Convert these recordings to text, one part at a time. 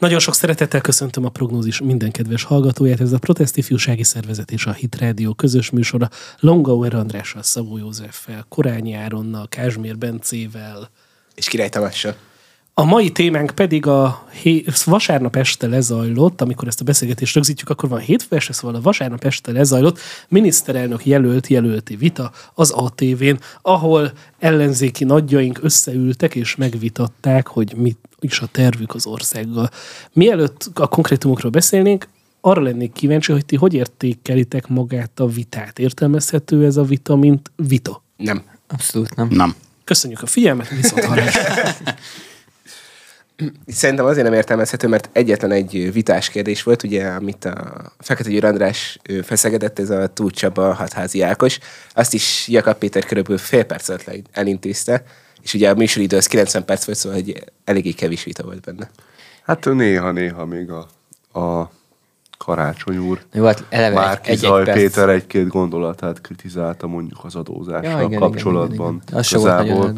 Nagyon sok szeretettel köszöntöm a prognózis minden kedves hallgatóját. Ez a Protest Ifjúsági Szervezet és a Hit Rádió közös műsora Longauer Andrással, Szabó Józseffel, Korányi Áronnal, Kázsmér Bencével. És Király Tamással. A mai témánk pedig a hé- vasárnap este lezajlott, amikor ezt a beszélgetést rögzítjük, akkor van hétfő este, szóval a vasárnap este lezajlott miniszterelnök jelölt jelölti vita az ATV-n, ahol ellenzéki nagyjaink összeültek és megvitatták, hogy mit is a tervük az országgal. Mielőtt a konkrétumokról beszélnénk, arra lennék kíváncsi, hogy ti hogy értékelitek magát a vitát. Értelmezhető ez a vita, mint vita? Nem. Abszolút nem. Nem. Köszönjük a figyelmet, viszont. Szerintem azért nem értelmezhető, mert egyetlen egy vitás kérdés volt, ugye, amit a Fekete Győr András feszegedett, ez a Túl Csaba hatházi Ákos. Azt is Jakab Péter körülbelül fél perc alatt elintézte, és ugye a műsoridő az 90 perc volt, szóval hogy eléggé kevés vita volt benne. Hát néha-néha még a, a Karácsony úr. Jó, hát eleve Márki egy, egy, Zaj egy perc. Péter egy-két gondolatát kritizálta mondjuk az adózással Ja, igen, kapcsolatban. Igen, igen, igen. Igazából.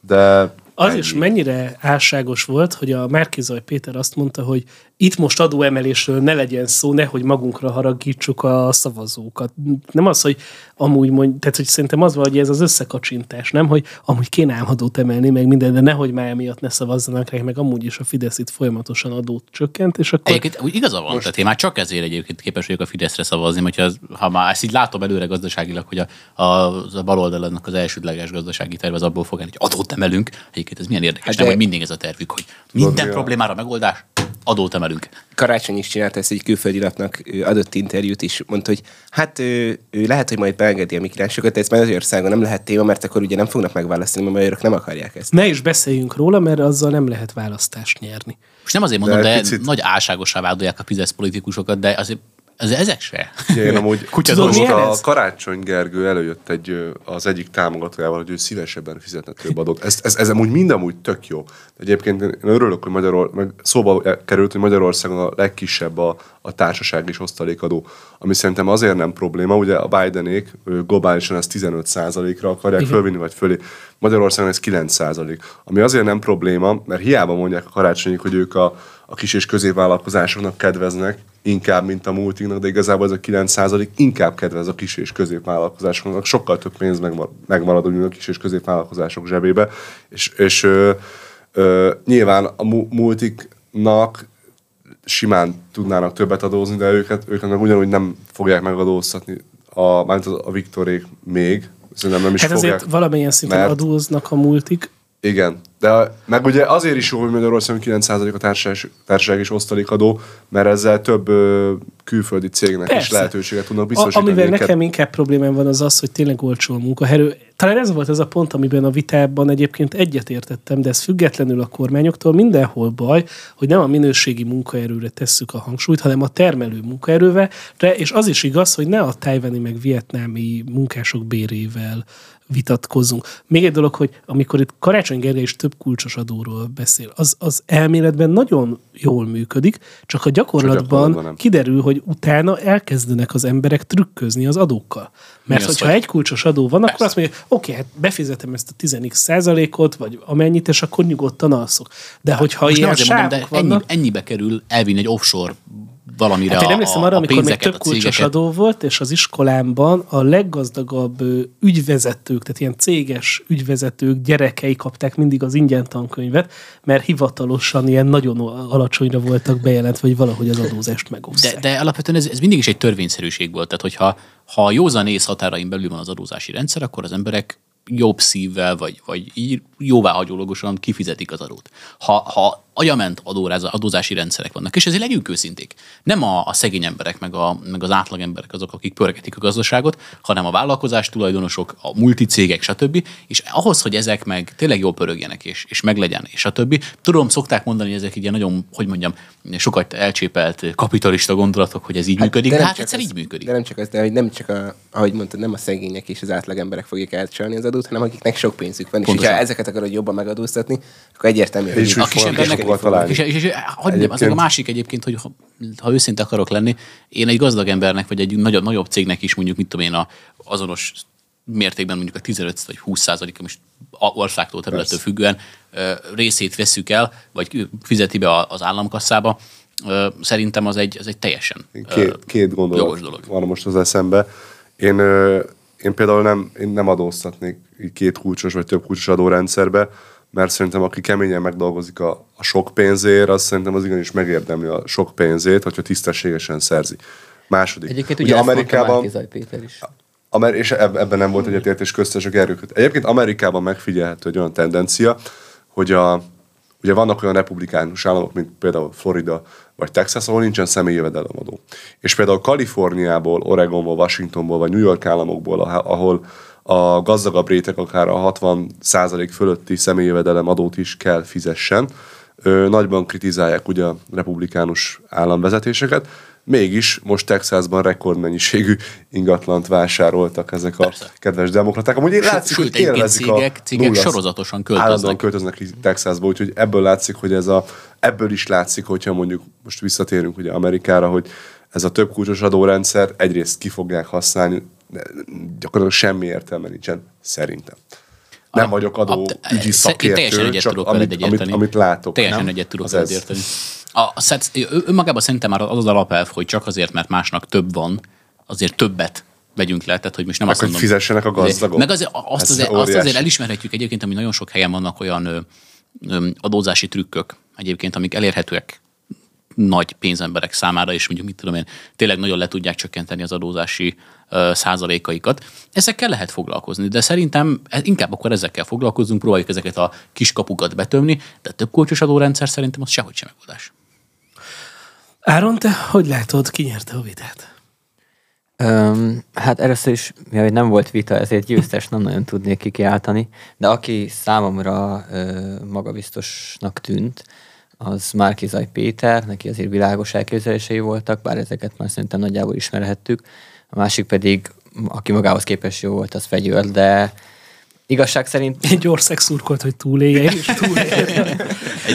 De Az ennyi. is mennyire álságos volt, hogy a Márkizaj Péter azt mondta, hogy itt most adóemelésről ne legyen szó, nehogy magunkra haragítsuk a szavazókat. Nem az, hogy amúgy mondj, tehát hogy szerintem az van, hogy ez az összekacsintás, nem, hogy amúgy kéne ám adót emelni, meg minden, de nehogy már emiatt ne szavazzanak rá, meg amúgy is a Fidesz itt folyamatosan adót csökkent, és akkor Egyébként úgy igaza van, tehát én már csak ezért egyébként képes vagyok a Fideszre szavazni, hogyha az, ha már ezt így látom előre gazdaságilag, hogy a, a, a baloldalnak az elsődleges gazdasági terv az abból fog hogy adót emelünk. Egyébként ez milyen érdekes, Hát nem, de- hogy mindig ez a tervük, hogy minden Tudod, problémára megoldás, adót emelünk. Karácsony is csinálta ezt egy külföldi lapnak, adott interjút is, mondta, hogy hát ő, ő lehet, hogy majd beengedi a migránsokat, de ez Magyarországon nem lehet téma, mert akkor ugye nem fognak megválasztani, mert a magyarok nem akarják ezt. ne is beszéljünk róla, mert azzal nem lehet választást nyerni. Most nem azért mondom, De de, picit- nagy álságosá vádolják a Fidesz politikusokat, de azért ez, ezek se. Ugye én amúgy Tudod, most a ez? Karácsony Gergő előjött egy, az egyik támogatójával, hogy ő szívesebben fizetne több adót. Ez, ez, ez amúgy mindamúgy tök jó. Egyébként én örülök, hogy Magyaror, meg szóba került, hogy Magyarországon a legkisebb a, a társaság és osztalékadó, ami szerintem azért nem probléma. Ugye a Bidenék globálisan ezt 15%-ra akarják Igen. fölvinni, vagy fölé. Magyarországon ez 9%. Ami azért nem probléma, mert hiába mondják a karácsonyik, hogy ők a, a kis és középvállalkozásoknak kedveznek, inkább, mint a multiknak, de igazából ez a 9% inkább kedvez a kis és középvállalkozásoknak. Sokkal több pénz megmar- megmarad a kis és középvállalkozások zsebébe, és, és ö, ö, nyilván a mu- multiknak simán tudnának többet adózni, de őket, őket meg ugyanúgy nem fogják megadóztatni, a, mármint a, a Viktorék még, szerintem nem is Hát fogják. azért valamilyen szinten mert- adóznak a multik, Igen, de meg ugye azért is jó, hogy Magyarországon 9% a társaság, társaság és osztalékadó, mert ezzel több ö, külföldi cégnek is Persze. lehetőséget tudnak A, biztosítani. amivel Ked- nekem inkább problémám van az az, hogy tényleg olcsó a munkaerő. Talán ez volt ez a pont, amiben a vitában egyébként egyetértettem, de ez függetlenül a kormányoktól mindenhol baj, hogy nem a minőségi munkaerőre tesszük a hangsúlyt, hanem a termelő munkaerőre, és az is igaz, hogy ne a tájvani meg vietnámi munkások bérével vitatkozzunk. Még egy dolog, hogy amikor itt Karácsony Gergely is több kulcsos adóról beszél, az, az elméletben nagyon jól működik, csak a gyakorlatban, gyakorlatban nem. kiderül, hogy utána elkezdenek az emberek trükközni az adókkal. Mert az, hogyha hogy- egy kulcsos adó van, akkor azt mondja, oké, hát befizetem ezt a 10x százalékot, vagy amennyit, és akkor nyugodtan alszok. De hogyha Most nem ilyen mondom, de sávok ennyi, vannak, ennyibe kerül elvinni egy offshore valamire Hát én emlékszem arra, a amikor még több kulcsos adó volt, és az iskolámban a leggazdagabb ügyvezetők, tehát ilyen céges ügyvezetők gyerekei kapták mindig az ingyen tankönyvet, mert hivatalosan ilyen nagyon alacsonyra voltak bejelentve, hogy valahogy az adózást megosszák. De, de alapvetően ez, ez mindig is egy törvényszerűség volt. Tehát, hogyha ha a józan ész határain belül van az adózási rendszer, akkor az emberek jobb szívvel, vagy, vagy jóváhagyólagosan kifizetik az adót. Ha, ha agyament adóráza, adózási rendszerek vannak, és ezért legyünk őszinték. Nem a, a szegény emberek, meg, a, meg az átlag emberek azok, akik pörgetik a gazdaságot, hanem a vállalkozás tulajdonosok, a multicégek, stb. És ahhoz, hogy ezek meg tényleg jól pörögjenek, és, és meglegyen, és stb. Tudom, szokták mondani, hogy ezek ilyen nagyon, hogy mondjam, sokat elcsépelt kapitalista gondolatok, hogy ez így működik, de, nem hát csak egyszer az- így működik. De nem csak az, de hogy nem csak a, ahogy mondtad, nem a szegények és az átlag emberek fogják elcsalni az adót, hanem akiknek sok pénzük van. És Pontosan. hogyha ezeket akarod jobban megadóztatni, akkor egyértelmű, hogy És a sokat találni. és, és, és, hogy mondjam, az a másik egyébként, hogy ha, ha őszinte akarok lenni, én egy gazdag embernek, vagy egy nagyon nagyobb cégnek is mondjuk, mit tudom én, a azonos mértékben mondjuk a 15 vagy 20 százaléka most országtól, területtől Persze. függően részét veszük el, vagy fizeti be az államkasszába, szerintem az egy, az egy teljesen Két, két gondolat dolog. van most az eszembe. Én, én például nem, én nem adóztatnék két kulcsos vagy több kulcsos adórendszerbe, mert szerintem aki keményen megdolgozik a, a sok pénzért, az szerintem az igenis megérdemli a sok pénzét, hogyha tisztességesen szerzi. Második. Egyébként ugye, ugye Amerikában... Péter is. Amer- és eb- ebben nem volt egyetértés köztesek erőköt. Egyébként Amerikában megfigyelhető egy olyan tendencia, hogy a, ugye vannak olyan republikánus államok, mint például Florida vagy Texas, ahol nincsen személyi jövedelemadó. És például Kaliforniából, Oregonból, Washingtonból vagy New York államokból, ah- ahol a gazdagabb réteg akár a 60% fölötti személyi jövedelemadót is kell fizessen, ö, nagyban kritizálják ugye a republikánus államvezetéseket, mégis most Texasban rekordmennyiségű ingatlant vásároltak ezek a Persze. kedves demokraták. Amúgy Sőt, látszik, hogy élvezik cégek- a cégek sorozatosan költöznek. Állandóan költöznek Texasba, úgyhogy ebből látszik, hogy ez a, ebből is látszik, hogyha mondjuk most visszatérünk ugye Amerikára, hogy ez a több kulcsos adórendszer egyrészt ki fogják használni, gyakorlatilag semmi értelme nincsen, szerintem. Nem A- vagyok adó a- ügyi szakértő, Teljesen egyet csak amit, amit, érteni. amit látok. Teljesen nem? egyet tudok veled érteni. A, ő- önmagában szerintem már az az alapelv, hogy csak azért, mert másnak több van, azért többet vegyünk le, tehát hogy most nem Meg azt hogy mondom. fizessenek a gazdagok. Meg azért, azt, Ez azért, azt óriási. azért elismerhetjük egyébként, hogy nagyon sok helyen vannak olyan ö, ö, adózási trükkök egyébként, amik elérhetőek nagy pénzemberek számára, és mondjuk mit tudom én, tényleg nagyon le tudják csökkenteni az adózási ö, százalékaikat. Ezekkel lehet foglalkozni, de szerintem e- inkább akkor ezekkel foglalkozunk, próbáljuk ezeket a kiskapukat betömni, de a több kulcsos adórendszer szerintem az sehogy sem megoldás. Áron, te hogy látod, ki nyerte a vitát? Öm, hát először is, mivel nem volt vita, ezért győztes nem nagyon tudnék kikiáltani, de aki számomra ö, magabiztosnak tűnt, az Márkizaj Péter, neki azért világos elképzelései voltak, bár ezeket már szerintem nagyjából ismerhettük. A másik pedig, aki magához képest jó volt, az Fegyőr, de igazság szerint Egy ország szurkolt, hogy túlélje, és túlélje.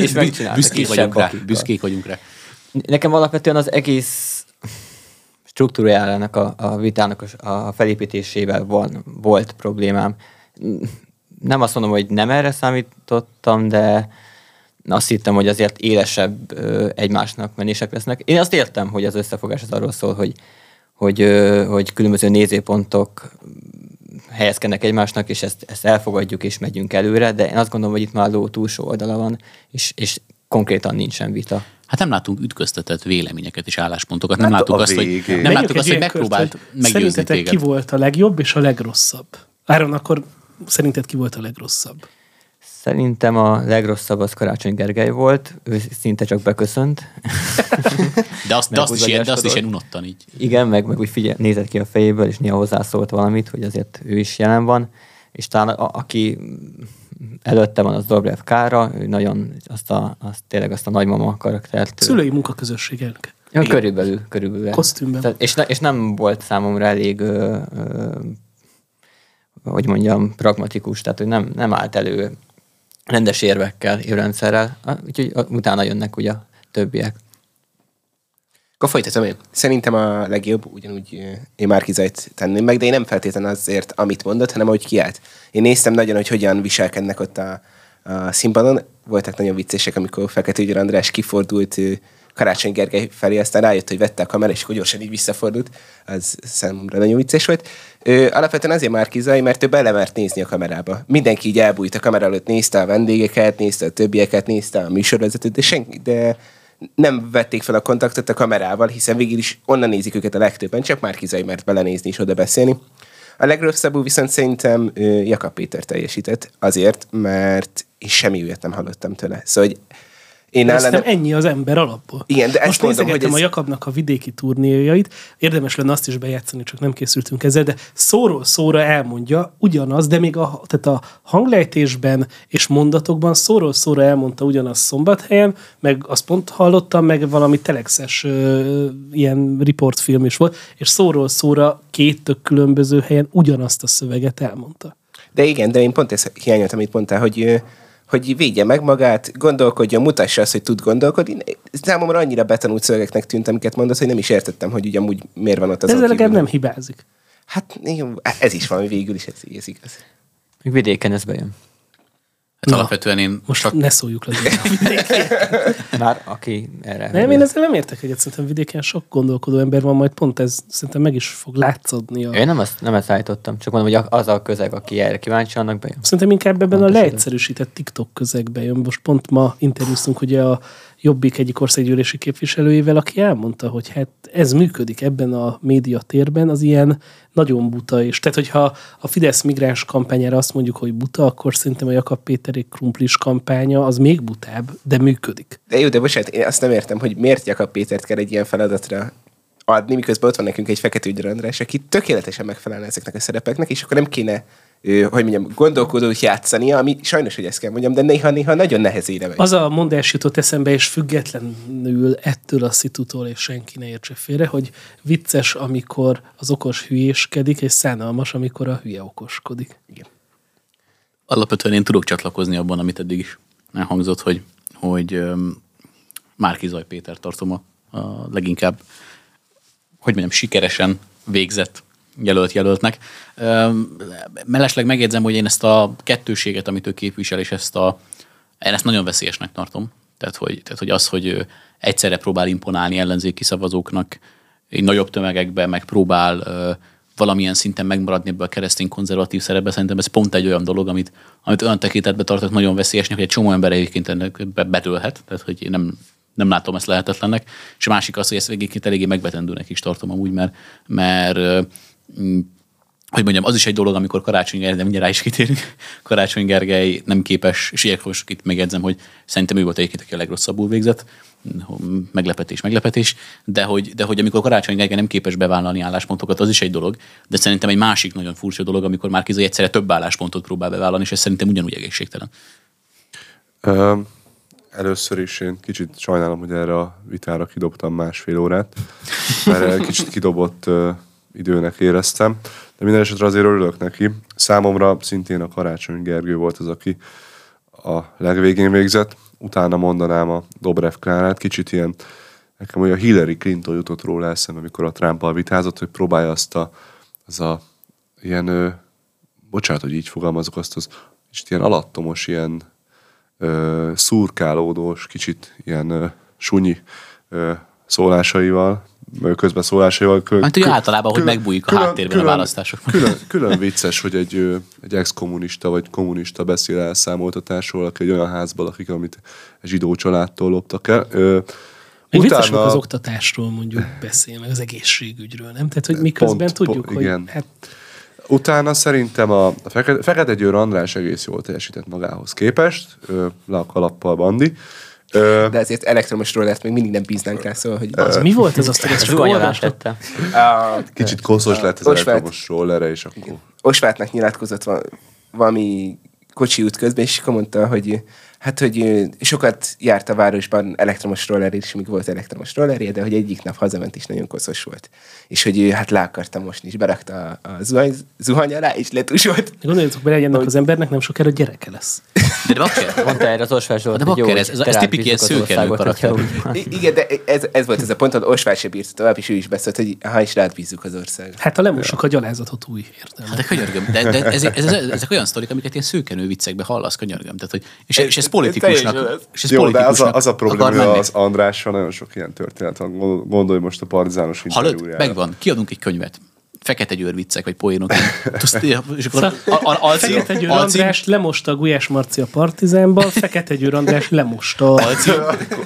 és megcsinálta Büszkék vagyunk rá, büszkék vagyunk rá. Nekem alapvetően az egész struktúrájának a, a vitának a, a felépítésével van, volt problémám. Nem azt mondom, hogy nem erre számítottam, de azt hittem, hogy azért élesebb egymásnak menések lesznek. Én azt értem, hogy az összefogás az arról szól, hogy, hogy, hogy különböző nézőpontok helyezkednek egymásnak, és ezt, ezt elfogadjuk, és megyünk előre, de én azt gondolom, hogy itt már ló túlsó oldala van, és, és konkrétan nincsen vita. Hát nem látunk ütköztetett véleményeket és álláspontokat. Nem Hát láttuk a azt, hogy, nem egy azt, hogy megpróbált meggyőzni Szerintetek téged. ki volt a legjobb és a legrosszabb? Áron, akkor szerinted ki volt a legrosszabb? Szerintem a legrosszabb az Karácsony Gergely volt, ő szinte csak beköszönt. De azt, de azt, is, ilyen, de azt is ilyen unottan így. Igen, meg, meg úgy figyel, nézett ki a fejéből, és néha hozzászólt valamit, hogy azért ő is jelen van. És talán a, aki előtte van, az Dobrev Kára, ő nagyon azt a, azt, tényleg azt a nagymama karaktert. Szülői munkaközösség elnöke. Ja, körülbelül, körülbelül. Kosztümben. Tehát, és, ne, és nem volt számomra elég, ö, ö, hogy mondjam, pragmatikus, tehát hogy nem, nem állt elő rendes érvekkel, érrendszerrel, Ah, úgyhogy ah, utána jönnek ugye a többiek. Akkor folytatom én. Szerintem a legjobb, ugyanúgy ö, én már kizajt tenném meg, de én nem feltétlenül azért, amit mondott, hanem ahogy kiállt. Én néztem nagyon, hogy hogyan viselkednek ott a, a színpadon. Voltak nagyon viccesek, amikor Fekete Ügyör András kifordult ö, Karácsony Gergely felé, aztán rájött, hogy vette a kamera, és akkor gyorsan így visszafordult. Az számomra nagyon vicces volt. Ö, alapvetően azért már kizaj, mert ő belemert nézni a kamerába. Mindenki így elbújt a kamera előtt, nézte a vendégeket, nézte a többieket, nézte a műsorvezetőt, de senki, de nem vették fel a kontaktot a kamerával, hiszen végül is onnan nézik őket a legtöbben, csak már kizai mert belenézni és oda beszélni. A legrosszabbul viszont szerintem Jakab Péter teljesített, azért, mert én semmi újat nem hallottam tőle. Szóval, hogy én De ellene... nem ennyi az ember alapból. Igen, de Most mondom, hogy a ez- Jakabnak a vidéki turnéjait, érdemes lenne azt is bejátszani, csak nem készültünk ezzel, de szóról szóra elmondja ugyanaz, de még a, tehát a hanglejtésben és mondatokban szóról szóra elmondta ugyanaz szombathelyen, meg azt pont hallottam, meg valami telexes ö, ilyen riportfilm is volt, és szóról szóra két tök különböző helyen ugyanazt a szöveget elmondta. De igen, de én pont ezt hiányoltam, amit mondtál, hogy, ö, hogy védje meg magát, gondolkodjon, mutassa azt, hogy tud gondolkodni. Számomra annyira betanult szövegeknek tűnt, amiket mondott, hogy nem is értettem, hogy ugye amúgy miért van ott az De ezzel legalább nem hibázik. Hát jó, ez is valami végül is, ez, ez igaz. Még vidéken ez bejön. Hát Na, alapvetően én Most csak ne szóljunk le. Már aki erre... Nem, én ezzel nem értek egyet. Szerintem vidéken sok gondolkodó ember van, majd pont ez szerintem meg is fog látszódni. A... Én nem ezt, nem ezt állítottam, csak mondom, hogy az a közeg, aki erre kíváncsi, annak bejön. Szerintem inkább ebben a Pontosan. leegyszerűsített TikTok közegbe jön. Most pont ma interjúztunk ugye a Jobbik egyik országgyűlési képviselőjével, aki elmondta, hogy hát ez működik ebben a média térben, az ilyen nagyon buta. És tehát, hogyha a Fidesz migráns kampányára azt mondjuk, hogy buta, akkor szerintem a Jakab Péterék krumplis kampánya az még butább, de működik. De jó, de bocsánat, én azt nem értem, hogy miért Jakab Pétert kell egy ilyen feladatra adni, miközben ott van nekünk egy Fekete Ügyre András, aki tökéletesen megfelelne ezeknek a szerepeknek, és akkor nem kéne hogy mondjam, gondolkodót játszania, ami sajnos, hogy ezt kell mondjam, de néha-néha nagyon nehezére megy. Az a mondás jutott eszembe, és függetlenül ettől a szitutól, és senki ne értse félre, hogy vicces, amikor az okos hülyéskedik, és szánalmas, amikor a hülye okoskodik. Igen. alapvetően én tudok csatlakozni abban, amit eddig is elhangzott, hogy, hogy Márki Zaj Péter tartom a, a leginkább, hogy mondjam, sikeresen végzett jelölt jelöltnek. Mellesleg megjegyzem, hogy én ezt a kettőséget, amit ő képvisel, és ezt a, én ezt nagyon veszélyesnek tartom. Tehát hogy, tehát, hogy az, hogy egyszerre próbál imponálni ellenzéki szavazóknak, egy nagyobb tömegekben megpróbál valamilyen szinten megmaradni ebből a keresztény konzervatív szerepbe, szerintem ez pont egy olyan dolog, amit, amit olyan tekintetben tartok nagyon veszélyesnek, hogy egy csomó ember egyébként ennek be- bedőlhet, tehát hogy én nem, nem látom ezt lehetetlennek. És a másik az, hogy ezt egyébként eléggé megvetendőnek is tartom amúgy, mert, mert hogy mondjam, az is egy dolog, amikor Karácsony Gergely, de mindjárt rá is kitérünk, Karácsony Gergely nem képes, és ilyenkor most itt megjegyzem, hogy szerintem ő volt egyébként, aki a legrosszabbul végzett, meglepetés, meglepetés, de hogy, de hogy amikor Karácsony Gergely nem képes bevállalni álláspontokat, az is egy dolog, de szerintem egy másik nagyon furcsa dolog, amikor már Kizai egyszerre több álláspontot próbál bevállalni, és ez szerintem ugyanúgy egészségtelen. Ö, először is én kicsit sajnálom, hogy erre a vitára kidobtam másfél órát, mert kicsit kidobott időnek éreztem, de minden esetre azért örülök neki. Számomra szintén a Karácsony Gergő volt az, aki a legvégén végzett, utána mondanám a Dobrev Klárát, kicsit ilyen, nekem olyan Hillary Clinton jutott róla eszembe, amikor a trump vitázott, hogy próbálja azt a, az a ilyen, ö, bocsánat, hogy így fogalmazok, azt az, és ilyen alattomos, ilyen ö, szurkálódós, kicsit ilyen ö, sunyi ö, szólásaival, közbeszólásaival. Kö, Hát, hogy általában, hogy megbújik a háttérben a választások. Külön, külön vicces, hogy egy, egy ex-kommunista vagy kommunista beszél elszámoltatásról, aki egy olyan házban lakik, amit egy zsidó családtól loptak el. Ö, Meg vicces, amikor az oktatásról mondjuk beszél, meg az egészségügyről, nem? Tehát, hogy miközben Pont, tudjuk, pont, hogy igen. hát Utána szerintem a, Fekete, Fekete Győr András egész jól teljesített magához képest, le a kalappal bandi. Ö, De ezért elektromos rollert még mindig nem bíznánk rá, szóval, hogy az mi volt ez azt, hogy ezt csak tette. kicsit koszos lett az Osváth- elektromos rollere, és akkor... Osvátnak nyilatkozott va- valami kocsi út közben, és akkor mondta, hogy hát, hogy sokat járt a városban elektromos roller, és még volt elektromos rollerje, de hogy egyik nap hazament is nagyon koszos volt. És hogy ő hát le akarta mosni, és berakta a, a zuhany, zuhany alá, és letusolt. Gondoljatok bele, hogy ennek az embernek nem sokára gyereke lesz. De, de bakker, Mondta erre az Osvár Zsolt, De jó, bakker, ez- ez- ez tipik ilyen hogyha karakter. igen, de ez, ez volt ez a pont, hogy Osvár se bírt tovább, és ő is beszélt, hogy ha is rád bízzuk az országot. Hát ha lemossuk a gyalázatot új értelme. Hát de könyörgöm, de, de ez, ez, ez, ezek olyan sztorik, amiket ilyen szőkenő viccekbe hallasz, könyörgöm. Tehát, hogy, és, és ez politikusnak, teljesen az. és ez Jó, de az a, politikusnak az a probléma, az Andrással nagyon sok ilyen történet van. Gondol- Gondolj most a partizános Hallod? interjújára. Megvan. Kiadunk egy könyvet. Fekete Győr viccek, vagy poénok. Tudsz, És akkor a, a, a, alcím, Fekete Győr alcím, András lemosta a Gulyás Marci a Partizánban, Fekete Győr András lemosta. alcím,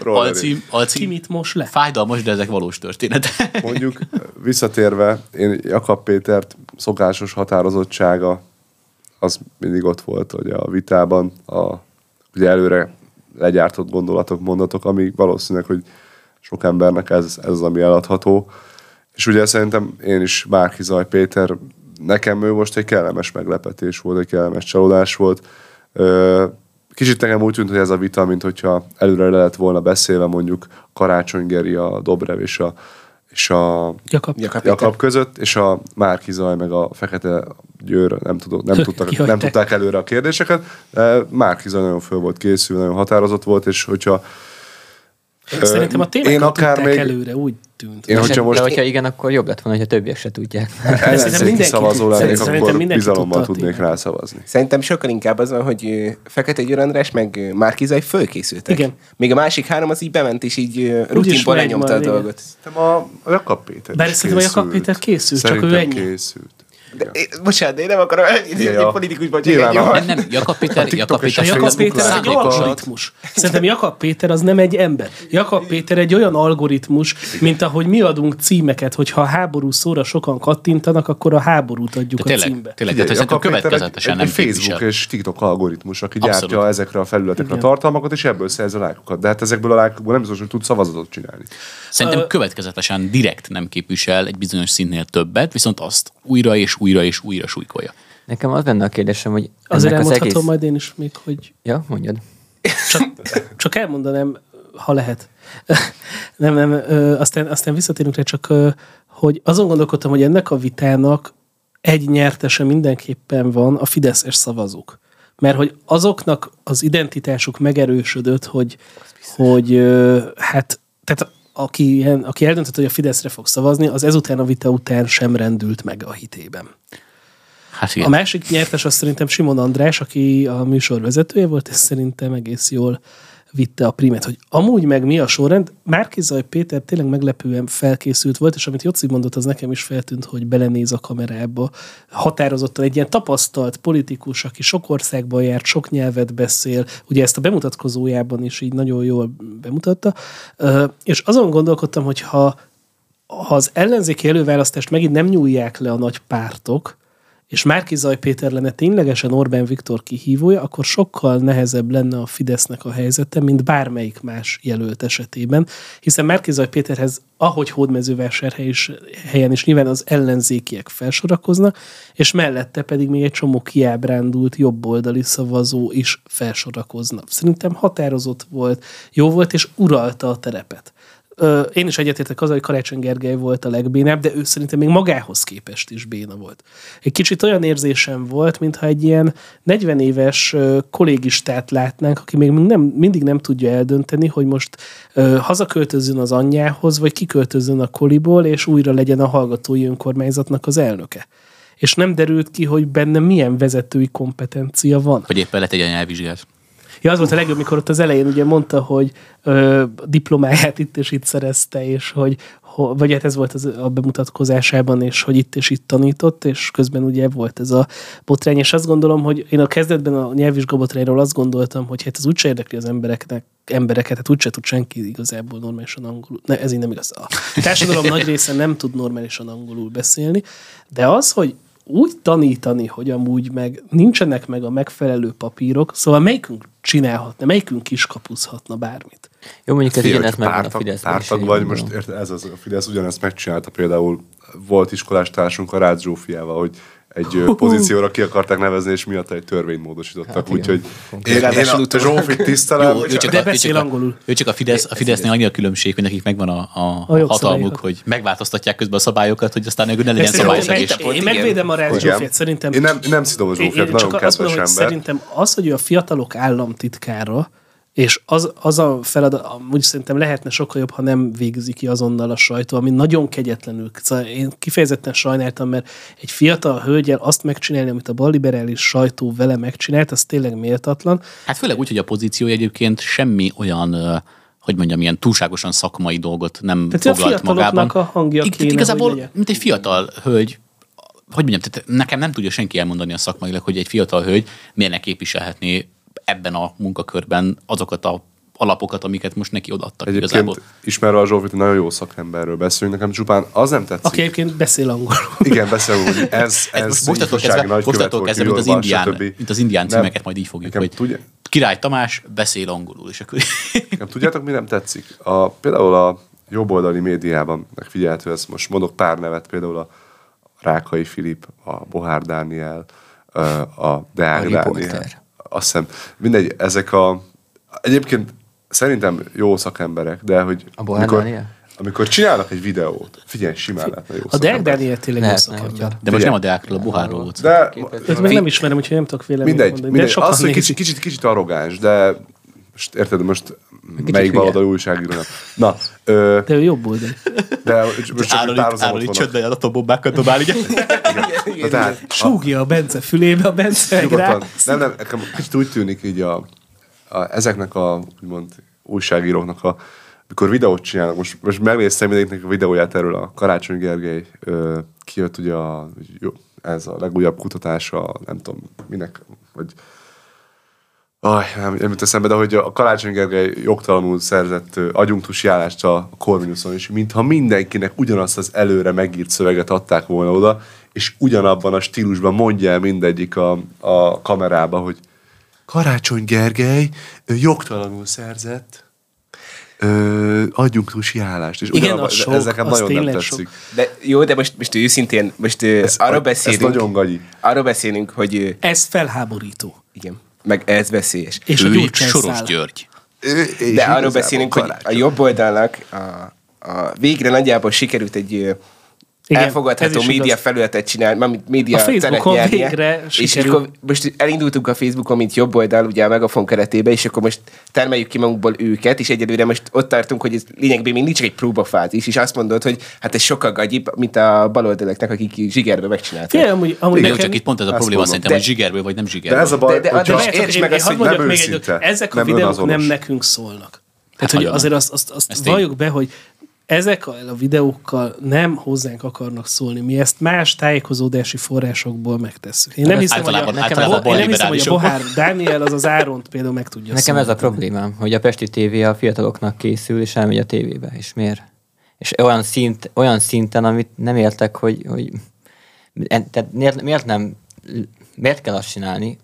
Rolleri. alcím, Ki alcím, mit most le? fájdalmas, de ezek valós történetek. Mondjuk visszatérve, én Jakab Pétert szokásos határozottsága az mindig ott volt, hogy a vitában a, ugye előre legyártott gondolatok, mondatok, ami valószínűleg, hogy sok embernek ez, ez az, ami eladható. És ugye szerintem én is Márki Zaj Péter, nekem ő most egy kellemes meglepetés volt, egy kellemes csalódás volt. Kicsit nekem úgy tűnt, hogy ez a vita, mint hogyha előre le lett volna beszélve mondjuk Karácsony Geri, a Dobrev és a, és a Jakab. Jakab Jakab között, és a Márki Zaj meg a Fekete Győr nem, tudott, nem, tudtak, nem tudták előre a kérdéseket. De Márki Zaj nagyon föl volt készül, nagyon határozott volt, és hogyha Szerintem a témákat én akár még- előre, úgy tűnt. Én, hogyha de most hogyha igen, akkor jobb lett volna, hogyha többiek se tudják. ellenzéki mindenki szavazó lennék, akkor mindenki bizalommal tudnék rá szavazni. Szerintem sokkal inkább az van, hogy Fekete Győr András meg ö, Márkizaj fölkészültek. Igen. Még a másik három az így bement, és így rutinból lenyomta a dolgot. Szerintem a, Jakab Péter Bár szerintem a Jakab. Péter készült, csak ő ennyi. készült. De, én, bocsánat, de én nem akarom elhívni, Ja. politikusban csak Nyilván. Nem, nem, Jakab Péter, Jakab Péter, Jakab Péter egy algoritmus. Szerintem Jakab Péter az nem egy ember. Jakab Péter egy olyan algoritmus, mint ahogy mi adunk címeket, hogyha a háború szóra sokan kattintanak, akkor a háborút adjuk de a tényleg, címbe. tényleg, tehát Jakab Péter következetesen egy, nem egy Facebook képvisel. és TikTok algoritmus, aki Abszolút. gyártja ezekre a felületekre a tartalmakat, és ebből szerzi a lájkokat. De hát ezekből a lájkokból nem biztos, hogy tud szavazatot csinálni. Szerintem következetesen direkt nem képvisel egy bizonyos szintnél többet, viszont azt újra és újra és újra súlykolja. Nekem az lenne a kérdésem, hogy Azért az elmondhatom egész... majd én is még, hogy Ja, mondjad. csak, csak elmondanám, ha lehet. nem, nem, ö, aztán, aztán visszatérünk rá, csak ö, hogy azon gondolkodtam, hogy ennek a vitának egy nyertese mindenképpen van a fideszes szavazók. Mert hogy azoknak az identitásuk megerősödött, hogy, hogy ö, hát, tehát aki, aki eldöntött, hogy a Fideszre fog szavazni, az ezután a vita után sem rendült meg a hitében. Hát A igen. másik nyertes az szerintem Simon András, aki a műsor vezetője volt, és szerintem egész jól vitte a primet, hogy amúgy meg mi a sorrend. Márkizaj Péter tényleg meglepően felkészült volt, és amit Joci mondott, az nekem is feltűnt, hogy belenéz a kamerába. Határozottan egy ilyen tapasztalt politikus, aki sok országban járt, sok nyelvet beszél, ugye ezt a bemutatkozójában is így nagyon jól bemutatta, és azon gondolkodtam, hogy ha ha az ellenzéki előválasztást megint nem nyúlják le a nagy pártok, és Márki Zaj Péter lenne ténylegesen Orbán Viktor kihívója, akkor sokkal nehezebb lenne a Fidesznek a helyzete, mint bármelyik más jelölt esetében, hiszen Márki Zaj Péterhez, ahogy Hódmezővásárhely is, helyen is nyilván az ellenzékiek felsorakoznak, és mellette pedig még egy csomó kiábrándult jobboldali szavazó is felsorakozna. Szerintem határozott volt, jó volt, és uralta a terepet. Én is egyetértek azzal, hogy Karácsony Gergely volt a legbénább, de ő szerintem még magához képest is béna volt. Egy kicsit olyan érzésem volt, mintha egy ilyen 40 éves kollégistát látnánk, aki még nem, mindig nem tudja eldönteni, hogy most ö, hazaköltözzön az anyjához, vagy kiköltözzön a koliból, és újra legyen a hallgatói önkormányzatnak az elnöke. És nem derült ki, hogy benne milyen vezetői kompetencia van. Vagy éppen lett egy nyelvvizsgát. Ja, az volt a legjobb, mikor ott az elején ugye mondta, hogy ö, diplomáját itt és itt szerezte, és hogy, ho, vagy hát ez volt az, a bemutatkozásában, és hogy itt és itt tanított, és közben ugye volt ez a botrány, és azt gondolom, hogy én a kezdetben a nyelvvizsga botrányról azt gondoltam, hogy hát ez úgyse érdekli az embereknek, embereket, hát úgyse tud senki igazából normálisan angolul. Ne, ez így nem igaz. A társadalom nagy része nem tud normálisan angolul beszélni, de az, hogy úgy tanítani, hogy amúgy meg nincsenek meg a megfelelő papírok, szóval melyikünk csinálhatna, melyikünk kiskapuzhatna bármit. Jó, mondjuk ez Figyelj, ugyanez hogy megvan a pártag, Fideszben is, pártag vagy, most érted, ez az, a Fidesz ugyanezt megcsinálta például, volt iskolás társunk a Rácz Zsófiával, hogy egy pozícióra ki akarták nevezni, és miatt egy törvényt módosítottak. Hát. Úgyhogy én, én a. Zsófit tisztelem, Jó, ő csak, De a, beszél csak a, angolul. ő csak a, Fidesz, a Fidesznél annyi a különbség, hogy nekik megvan a, a, A hatalmuk, hogy megváltoztatják közben a szabályokat, hogy aztán ők ne legyen szabályszegés. Én megvédem a Rácz Igen. Zsófiát, szerintem Én nem, nem szidom a Zsófiát, Én nagyon kedves ember. szerintem az, hogy ő a fiatalok államtitkára, és az, az a feladat, amúgy szerintem lehetne sokkal jobb, ha nem végzi ki azonnal a sajtó, ami nagyon kegyetlenül. Szóval én kifejezetten sajnáltam, mert egy fiatal hölgyel azt megcsinálni, amit a balliberális sajtó vele megcsinált, az tényleg méltatlan. Hát főleg úgy, hogy a pozíció egyébként semmi olyan, hogy mondjam, ilyen túlságosan szakmai dolgot nem Tehát a foglalt fiataloknak magában. a hangja Ig- kéne, igazából, mint egy fiatal hölgy, hogy mondjam, tehát nekem nem tudja senki elmondani a szakmailag, hogy egy fiatal hölgy miért ne képviselhetné ebben a munkakörben azokat a alapokat, amiket most neki odaadtak Egyébként igazából. ismerve a Zsófit, egy nagyon jó szakemberről beszélünk, nekem csupán az nem tetszik. Aki egyébként beszél angolul. Igen, beszélünk, hogy ez, Ez ez most mostantól kezdve, mostantól mint, az indián, stb. mint az indián Nem. címeket majd így fogjuk, Nekem hogy tudja- Király Tamás beszél angolul, és akkor Nem tudjátok, mi nem tetszik? A, például a jobboldali médiában megfigyelhető, ez most mondok pár nevet, például a Rákai Filip, a Bohár Dániel, a Deák A Dániel. riporter. Azt hiszem, mindegy, ezek a... Egyébként szerintem jó szakemberek, de hogy A Bohár amikor, csinálnak egy videót, figyelj, simán lehetne jó A Deák. Dániel tényleg jó szakember. de most nem a Deákról, a Buhárról volt. De Őt még nem ismerem, úgyhogy nem tudok véleményt mindegy, mondani. mindegy. De az, hogy kicsit, kicsit, kicsit arrogáns, de most érted, most Kicsit melyik hülye. baloldali újságírónak. Na, ö, De ő jobb oldali. de most csak egy itt, Árul itt csöndben a atombommákat dobál, ugye? Na, tehát, Súgja a Bence fülébe, a Bence rá. Nem, nem, nekem kicsit úgy tűnik így a, a, ezeknek a úgymond újságíróknak a mikor videót csinálnak, most, most megnéztem mindenkinek a videóját erről a Karácsony Gergely, ö, kijött ugye a, jó, ez a legújabb kutatása, nem tudom minek, vagy Aj, nem, nem jut eszembe, de hogy a Karácsony Gergely jogtalanul szerzett agyunktusi állást a Corvinuson, és mintha mindenkinek ugyanazt az előre megírt szöveget adták volna oda, és ugyanabban a stílusban mondja el mindegyik a, a kamerába, hogy Karácsony Gergely jogtalanul szerzett ö, agyunktusi állást. És Igen, az sok, ez nekem nagyon nem tetszik. sok. De jó, de most, most őszintén, most ez, Ez- arról ez beszélünk. nagyon gagyi. Arról beszélünk, hogy Ez felháborító. igen, meg ez veszélyes. És a ő így gyurcsány Soros száll. György. És De arról beszélünk, hogy a jobb oldalnak a, a végre nagyjából sikerült egy Igen, elfogadható média igaz. felületet csinálni, mármint média A Facebookon teret nyernie. végre és akkor most elindultunk a Facebookon, mint jobb oldal, ugye a Megafon keretébe, és akkor most termeljük ki magunkból őket, és egyelőre most ott tartunk, hogy ez lényegében még nincs egy próbafázis, és azt mondod, hogy hát ez sokkal gagyibb, mint a baloldalaknak, akik zsigerbe megcsinálták. Figyelj, amúgy, amúgy Igen, nekem... csak itt pont ez a probléma mondom. szerintem, De- hogy zsigerből vagy nem De zsigerből. ez a baj, De- de- de Lehet, értsd hogy meg azt, hogy nem őszinte. Ezek a videók nem nekünk szólnak. Tehát, hogy nagyon azért azt, azt, azt valljuk be, hogy ezek a, a videókkal nem hozzánk akarnak szólni. Mi ezt más tájékozódási forrásokból megtesszük. Én nem Ez hiszem, hogy a, nekem általában a, én nem hiszem, hogy a. Bohár Dániel az az Áront például meg tudja Nekem ez a szólni. problémám, hogy a Pesti TV a fiataloknak készül, és elmegy a tévébe. És miért? És olyan, szint, olyan szinten, amit nem értek, hogy, hogy en- tehát miért, miért nem, miért kell azt csinálni,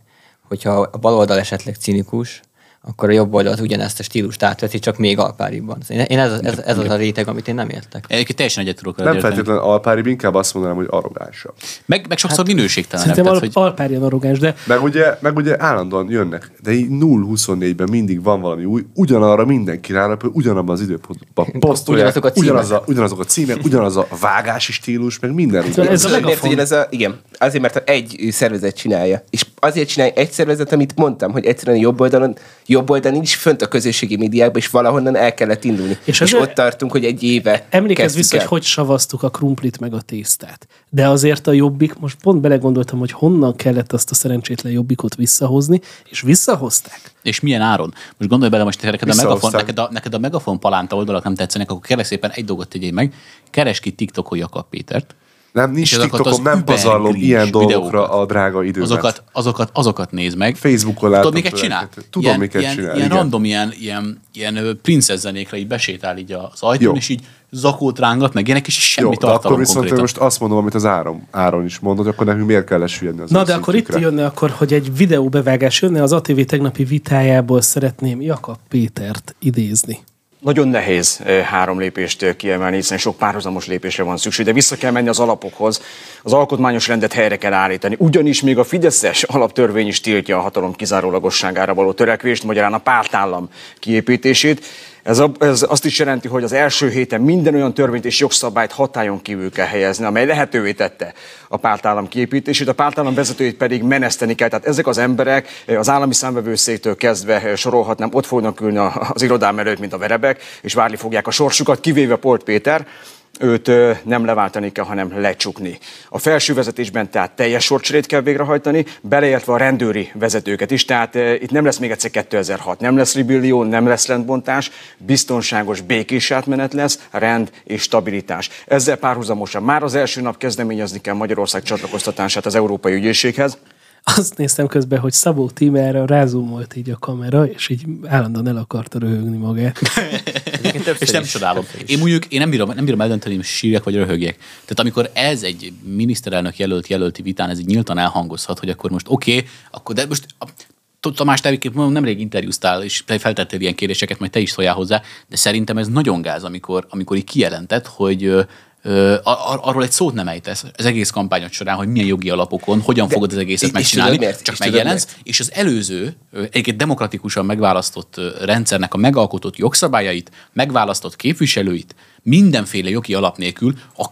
hogyha a bal oldal esetleg cinikus, akkor a jobb oldal az ugyanezt a stílust átveszi, csak még alpáribban. Én, ez, ez, ez az a réteg, amit én nem értek. Egyébként teljesen egyet tudok Nem feltétlenül alpári, inkább azt mondanám, hogy arrogánsabb. Meg, meg sokszor hát, minőségtelen. Szerintem al, hogy alpárjan arrogáns, de Meg ugye, meg ugye állandóan jönnek, de így 0-24-ben mindig van valami új, ugyanarra mindenki rárapő, ugyanabban az időpontban posztolják, Ugyanazok a címek. ugyanaz a, ugyanazok a címek, ugyanaz a vágási stílus, meg minden. Ez a Miért megafon. ugyanez a, igen, azért, mert egy szervezet csinálja. És azért csinálja egy szervezet, amit mondtam, hogy egyszerűen jobb oldalon, jobb oldalon nincs fönt a közösségi médiákban, és valahonnan el kellett indulni. És, És ott tartunk, hogy egy éve Emlékezz vissza, el. hogy hogy savaztuk a krumplit meg a tésztát. De azért a jobbik, most pont belegondoltam, hogy honnan kellett azt a szerencsétlen jobbikot visszahozni, és visszahozták. És milyen áron? Most gondolj bele, most neked a, megafon, neked, a, neked a megafon palánta oldalak nem tetszenek, akkor kérlek szépen egy dolgot tegyél meg, keres ki TikTokon Jakab Pétert, Nem, nincs az nem pazarlom ilyen dolgokra a drága időmet. azokat, azokat, azokat nézd meg. Facebookon látom Tudod, miket csinál? Tudom, ilyen, miket ilyen, csinál, Ilyen igen. random, ilyen, ilyen, ilyen ö, princesz zenékre így besétál így az ajtón, Jó. és így zakót rángat, meg ilyenek, és semmi Jó, de tartalom akkor viszont konkrétan. most azt mondom, amit az Áron, Áron is mondott, akkor nekünk miért kell lesüllyedni az Na de akkor itt jönne akkor, hogy egy videóbevágás jönne, az ATV tegnapi vitájából szeretném Jakab Pétert idézni. Nagyon nehéz eh, három lépést kiemelni, hiszen sok párhuzamos lépésre van szükség, de vissza kell menni az alapokhoz. Az alkotmányos rendet helyre kell állítani. Ugyanis még a Fideszes alaptörvény is tiltja a hatalom kizárólagosságára való törekvést, magyarán a pártállam kiépítését. Ez, ez azt is jelenti, hogy az első héten minden olyan törvényt és jogszabályt hatályon kívül kell helyezni, amely lehetővé tette a pártállam kiépítését, a pártállam vezetőit pedig meneszteni kell. Tehát ezek az emberek eh, az állami számvevőszéktől kezdve eh, sorolhatnám, ott fognak ülni az irodám előtt, mint a verebek, és várni fogják a sorsukat, kivéve Polt Péter, őt nem leváltani kell, hanem lecsukni. A felső vezetésben tehát teljes sorcserét kell végrehajtani, beleértve a rendőri vezetőket is, tehát itt nem lesz még egyszer 2006, nem lesz rebellió, nem lesz rendbontás, biztonságos, békés átmenet lesz, rend és stabilitás. Ezzel párhuzamosan már az első nap kezdeményezni kell Magyarország csatlakoztatását az Európai Ügyészséghez, Azt néztem közben, hogy Szabó Tímerre rázoomolt így a kamera, és így állandóan el akarta röhögni magát. És nem is, csodálom. Én mondjuk én nem bírom, nem bírom eldönteni, hogy sírjak vagy röhögjek. Tehát amikor ez egy miniszterelnök jelölt jelölti vitán, ez így nyíltan elhangozhat, hogy akkor most oké, okay, akkor de most a, Tamás, te egyébként mondom, nemrég interjúztál, és te feltettél ilyen kérdéseket, majd te is szóljál hozzá, de szerintem ez nagyon gáz, amikor, amikor így kijelentett, hogy ar- arról egy szót nem ejtesz az egész kampányod során, hogy milyen jogi alapokon, hogyan fogod az egészet és megcsinálni, tudod miért? csak És tudod megjelensz, miért? és az előző, egyébként demokratikusan megválasztott rendszernek a megalkotott jogszabályait, megválasztott képviselőit mindenféle jogi alap nélkül a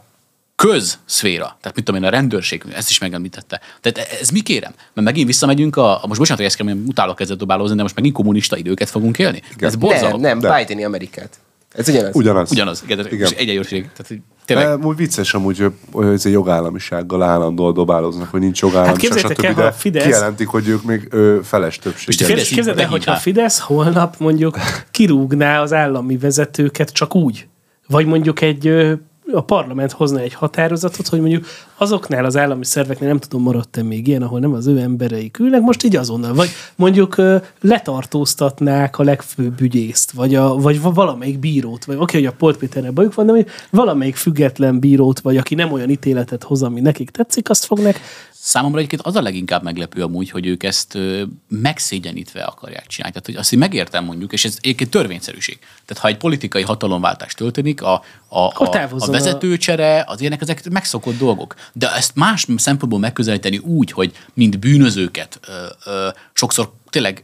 közszféra, tehát mit tudom én, a rendőrség, ezt is megemlítette. Tehát ez mi kérem? Mert megint visszamegyünk a, a most bocsánat, hogy ezt kell, mert utálok ezzel dobálózni, de most megint kommunista időket fogunk élni. Ez Nem, borzalom. nem, De. Bideni Amerikát. Ez ugyanaz. Ugyanaz. Ugyanaz, igen, igen. Egyenlőség. Tehát, tényleg, De úgy vicces amúgy, hogy- ez egy jogállamisággal állandóan dobáloznak, hogy nincs jogállamiság, Hát képzeljétek stb. el, ha de a Fidesz- kijelentik, hogy ők még ö, feles többség. Így képzeld el, hogyha a. Fidesz holnap mondjuk kirúgná az állami vezetőket csak úgy. Vagy mondjuk egy ö, a parlament hozna egy határozatot, hogy mondjuk azoknál az állami szerveknél, nem tudom, maradt-e még ilyen, ahol nem az ő embereik ülnek, most így azonnal. Vagy mondjuk letartóztatnák a legfőbb ügyészt, vagy, a, vagy va- valamelyik bírót, vagy oké, hogy a Polt Péterrel bajuk van, de valamelyik független bírót, vagy aki nem olyan ítéletet hoz, ami nekik tetszik, azt fognak Számomra egyébként az a leginkább meglepő amúgy, hogy ők ezt ö, megszégyenítve akarják csinálni. Tehát, hogy azt én megértem mondjuk, és ez egyébként törvényszerűség. Tehát, ha egy politikai hatalomváltás történik, a, a, a, a vezetőcsere, az ilyenek, ezek megszokott dolgok. De ezt más szempontból megközelíteni úgy, hogy mind bűnözőket ö, ö, sokszor tényleg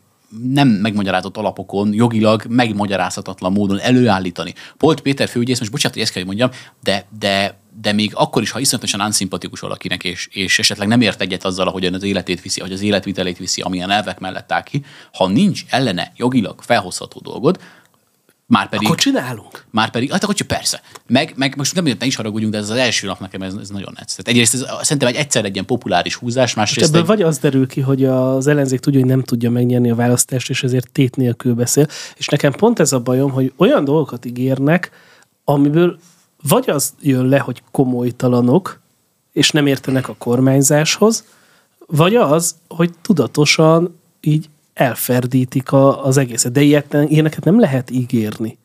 nem megmagyarázott alapokon, jogilag megmagyarázhatatlan módon előállítani. Polt Péter főügyész, most bocsánat, hogy ezt kell, mondjam, de, de, de még akkor is, ha iszonyatosan unszimpatikus valakinek, és, és esetleg nem ért egyet azzal, ahogyan az életét viszi, vagy az életvitelét viszi, amilyen elvek mellett áll ki, ha nincs ellene jogilag felhozható dolgod, már pedig, Akkor csinálunk. már pedig, hát akkor csak persze. Meg, meg most nem, ne is haragudjunk, de ez az első nap nekem ez, ez nagyon. Tehát egyrészt ez, szerintem egy egyszer egy ilyen populáris húzás, És másrészt ebből egy, vagy az derül ki, hogy az ellenzék tudja, hogy nem tudja megnyerni a választást, és ezért tét nélkül beszél. És nekem pont ez a bajom, hogy olyan dolgokat ígérnek, amiből vagy az jön le, hogy komolytalanok, és nem értenek a kormányzáshoz, vagy az, hogy tudatosan így elferdítik a, az egészet. De ilyet, ilyeneket nem lehet ígérni.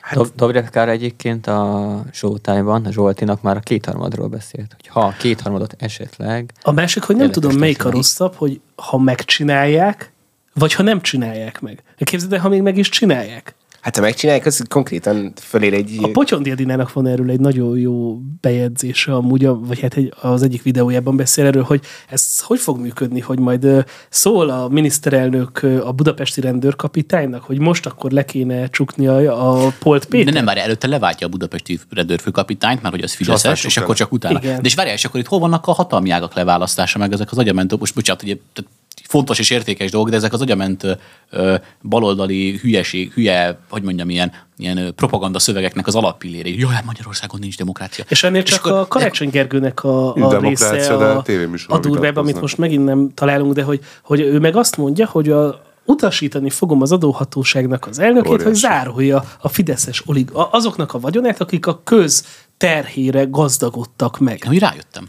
Hát, Dobrev Kár egyébként a Showtime-ban, a Zsoltinak már a kétharmadról beszélt, hogy ha a kétharmadot esetleg A másik, hogy nem tudom, melyik a rosszabb, hogy ha megcsinálják, vagy ha nem csinálják meg. Képzeld el, ha még meg is csinálják. Hát ha megcsinálják, az konkrétan fölér egy... A Potyondi Edinának van erről egy nagyon jó bejegyzése, amúgy, vagy hát egy, az egyik videójában beszél erről, hogy ez hogy fog működni, hogy majd szól a miniszterelnök a budapesti rendőrkapitánynak, hogy most akkor le kéne csukni a, a Polt Péter. De nem várja, előtte leváltja a budapesti rendőrfőkapitányt, mert hogy az Fideszes, és akkor csak utána. Igen. De és várjál, és akkor itt hol vannak a hatalmi ágak leválasztása, meg ezek az agyamentok, most bocsánat, ugye, tehát fontos és értékes dolgok, de ezek az agyament ö, baloldali hülyeség, hülye, hogy mondjam, ilyen, ilyen propaganda szövegeknek az alappillérei. Jaj, hát Magyarországon nincs demokrácia. És ennél csak akkor- a Karácsony Gergőnek a, a része a, a durvább, amit most megint nem találunk, de hogy, hogy ő meg azt mondja, hogy a, utasítani fogom az adóhatóságnak az elnökét, Óriási. hogy zárolja a fideszes olig, azoknak a vagyonát, akik a köz terhére gazdagodtak meg. Én úgy rájöttem.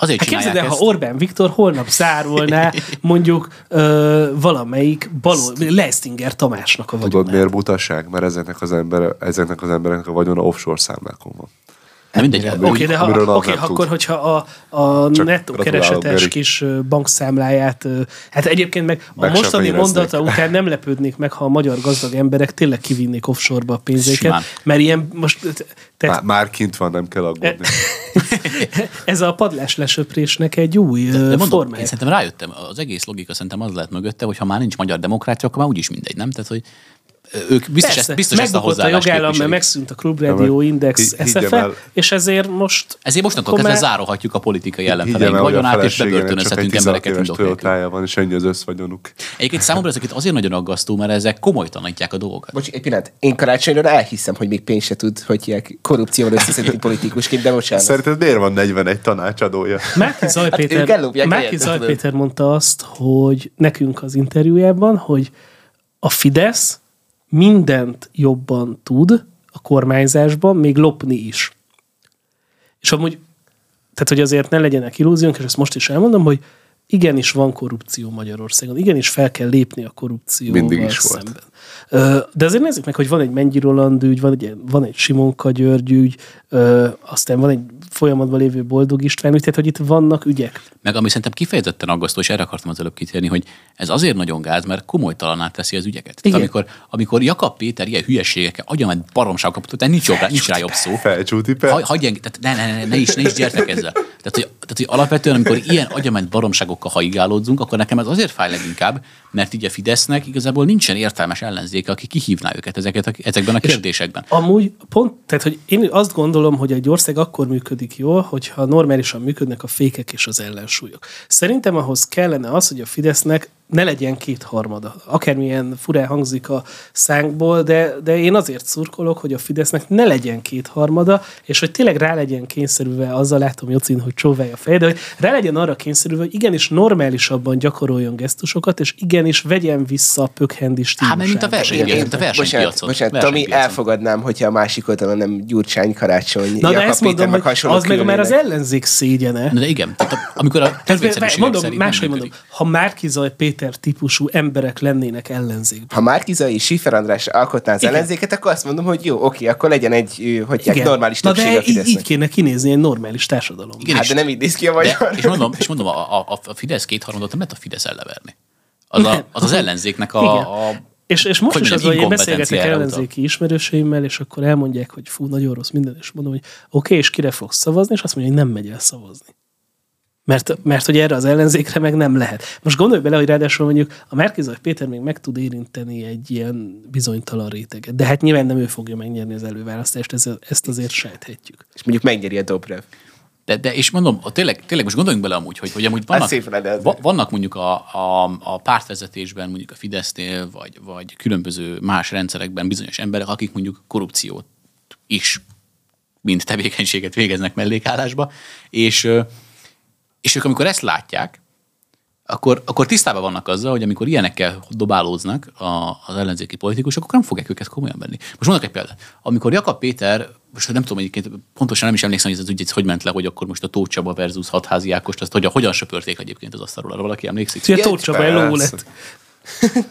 Azért Hát képzeld el, ezt. ha Orbán Viktor holnap zárolná mondjuk ö, valamelyik balol, Leistinger Tamásnak a Tudod, vagyonát. miért butaság? Mert ezeknek az, ember, ezeknek az embereknek a vagyona offshore számlákon van. Nem mindegy. Oké, de ha, nem oké, tud. akkor, hogyha a, a Csak nettó keresetes Geri. kis bankszámláját, hát egyébként meg a Meg mostani mondata után nem lepődnék meg, ha a magyar gazdag emberek tényleg kivinnék offshore-ba a pénzéket, Simán. mert ilyen most, Már, tehát már kint van, nem kell aggódni. ez a padlás lesöprésnek egy új De mondom, én szerintem rájöttem, az egész logika szerintem az lehet mögötte, hogy ha már nincs magyar demokrácia, akkor már úgyis mindegy, nem? Tehát, hogy ők biztos, Persze, ezt, biztos ezt a megbukott a hozzáállást jogállam, mert megszűnt a Klubrádió Index el. és ezért most Ezért mostantól Akkor kezdve már- zárolhatjuk a politikai ellenfeleink vagyonát, és bebörtönözhetünk 16 embereket indok van, és ennyi az összvagyonuk. Egyébként számomra ezeket azért nagyon aggasztó, mert ezek komolytalanítják a dolgokat. Bocs, egy pillanat. Én karácsonyra elhiszem, hogy még pénzt se tud, hogy ilyen korrupcióval összeszedni politikusként, de bocsánat. Szerinted miért van 41 tanácsadója? Márki Zaj Hát ők Péter, ellopják Márki helyet, Zaj tudod. Péter mondta azt, hogy nekünk az interjújában, hogy a Fidesz mindent jobban tud a kormányzásban, még lopni is. És amúgy, tehát hogy azért ne legyenek illúziónk, és ezt most is elmondom, hogy igenis van korrupció Magyarországon, igenis fel kell lépni a korrupcióval Mindig is volt. szemben. De azért nézzük meg, hogy van egy Mennyi Roland ügy, van egy, van egy Simonka György ügy, aztán van egy folyamatban lévő Boldog István ügy, tehát hogy itt vannak ügyek. Meg ami szerintem kifejezetten aggasztó, és erre akartam az előbb kitérni, hogy ez azért nagyon gáz, mert komolytalaná teszi az ügyeket. Tehát amikor, amikor Jakab Péter ilyen hülyeségekkel, agyamet baromságokat, tehát nincs, jobb, nincs rá jobb szó. Felcsúti per? Hagy, hagyj engem, tehát ne, ne, ne, ne, is, ne is gyertek ezzel. Tehát, hogy, tehát, hogy alapvetően, amikor ilyen agyament baromságokkal haigálódzunk, akkor nekem ez azért fáj leginkább, mert így a Fidesznek igazából nincsen értelmes ellenzéke, aki kihívná őket ezeket a, ezekben a kérdésekben. Amúgy pont, tehát hogy én azt gondolom, hogy egy ország akkor működik jól, hogyha normálisan működnek a fékek és az ellensúlyok. Szerintem ahhoz kellene az, hogy a Fidesznek ne legyen kétharmada. Akármilyen furán hangzik a szánkból, de, de én azért szurkolok, hogy a Fidesznek ne legyen kétharmada, és hogy tényleg rá legyen kényszerülve, azzal látom Jocin, hogy csóválja a feje, de hogy rá legyen arra kényszerülve, hogy igenis normálisabban gyakoroljon gesztusokat, és igenis vegyen vissza a pökhendi Hát, mert mint a stílusát. versenypiacon, mint a Bocsánat, versenypiacon. bocsánat Tomi, elfogadnám, hogyha a másik oldalon nem Gyurcsány, Karácsony, Na de ezt mondom, meg hogy hasonló az meg már az ellenzék szégyene. Na de igen, tehát a- amikor a törvényszerűségek mondom, máshogy mondom, ha Márkizaj Péter típusú emberek lennének ellenzékben. Ha Márkizai és Schiffer András alkotná az Igen. ellenzéket, akkor azt mondom, hogy jó, oké, akkor legyen egy, hogy hívják, normális Na többség de a így, így Fidesznek. kéne kinézni egy normális társadalom. Igen, Hát és- de nem így néz ki a De, magyar. és mondom, és mondom a, a, a Fidesz kétharmadot nem lehet a Fidesz elleverni. Az a, az, az ellenzéknek a, Igen. a És, és most hogy is az, hogy én beszélgetek ellenzéki ismerőseimmel, és akkor elmondják, hogy fú, nagyon rossz minden, és mondom, hogy oké, okay, és kire fogsz szavazni, és azt mondja, hogy nem megy el szavazni. Mert, mert hogy erre az ellenzékre meg nem lehet. Most gondolj bele, hogy ráadásul mondjuk a Márkizaj Péter még meg tud érinteni egy ilyen bizonytalan réteget. De hát nyilván nem ő fogja megnyerni az előválasztást, ez, ezt azért sejthetjük. És mondjuk megnyeri a Dobrev. De, de és mondom, a tényleg, tényleg most gondoljunk bele amúgy, hogy, hogy amúgy vannak, szép lenne ez. va, vannak mondjuk a, a, a pártvezetésben, mondjuk a Fidesznél, vagy, vagy különböző más rendszerekben bizonyos emberek, akik mondjuk korrupciót is, mint tevékenységet végeznek mellékállásba, és, ö, és ők amikor ezt látják, akkor, akkor tisztában vannak azzal, hogy amikor ilyenekkel dobálóznak a, az ellenzéki politikusok, akkor nem fogják őket komolyan venni. Most mondok egy példát. Amikor Jakab Péter, most nem tudom egyébként, pontosan nem is emlékszem, hogy ez az ügy hogy ment le, hogy akkor most a Tóth Csaba versus Hatházi Ákost, azt hogy, hogyan söpörték egyébként az asztalról, arra valaki emlékszik? Szia, Tóth Csaba, persze. eló lett.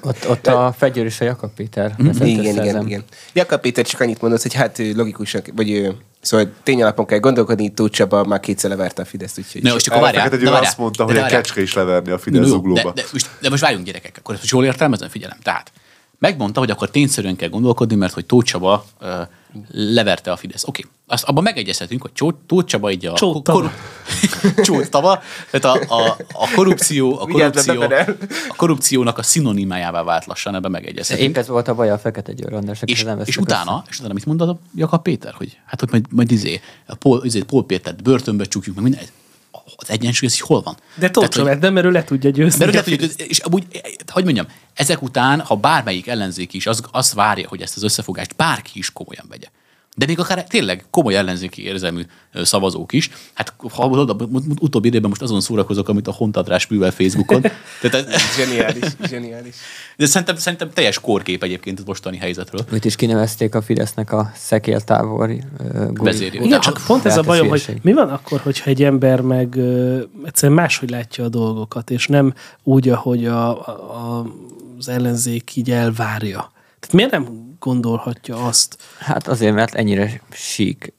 Ott, ott a Fegyőr és a Jakab Péter vezet Igen, igen, igen. Jakab Péter csak annyit mondott, hogy hát logikusak, vagy szóval tényalapon kell gondolkodni, Tóth Csaba már kétszer leverte a Fideszt, úgyhogy... Na, most akkor A várjál, de Győr várjál, azt mondta, de hogy a várjál. kecske is leverni a No, Fidesz jó, zuglóba. De, de, most, de most várjunk gyerekek, akkor ezt most jól értelmezem, figyelem. Tehát megmondta, hogy akkor tényszerűen kell gondolkodni, mert hogy Tóth Csaba uh, leverte a Fidesz. Oké, azt abban megegyezhetünk, hogy Csó- Tóth Csaba így a... Csóttava. Csóttava. Tehát a, a, a korrupció, a korrupció, a korrupciónak a szinonimájává vált lassan, ebben megegyezhetünk. Épp ez volt a baj a Fekete Győr András, És, és utána, és utána mit mondod a Jakab Péter, hogy hát hogy majd, majd izé, a Pol, izé, Pol Pétert börtönbe csukjuk, meg minden. Az egyensúly, ez hol van? De Tóth nem, mert ő le tudja győzni. de lehet, hogy, és amúgy, hogy mondjam, ezek után, ha bármelyik ellenzék is az, azt várja, hogy ezt az összefogást bárki is komolyan vegye. De még akár tényleg komoly ellenzéki érzelmű szavazók is. Hát ha oda, utóbbi időben most azon szórakozok, amit a Hontadrás művel Facebookon. Tehát, Zseniális, zseniális. de szerintem, szerintem teljes kórkép egyébként a mostani helyzetről. Őt is kinevezték a Fidesznek a szekéltávol uh, Vezérje. Igen, csak pont ez a bajom, hogy mi van akkor, hogyha egy ember meg ö, egyszerűen máshogy látja a dolgokat, és nem úgy, ahogy a, a, a, az ellenzék így elvárja. Tehát miért nem gondolhatja azt? Hát azért, mert ennyire sík.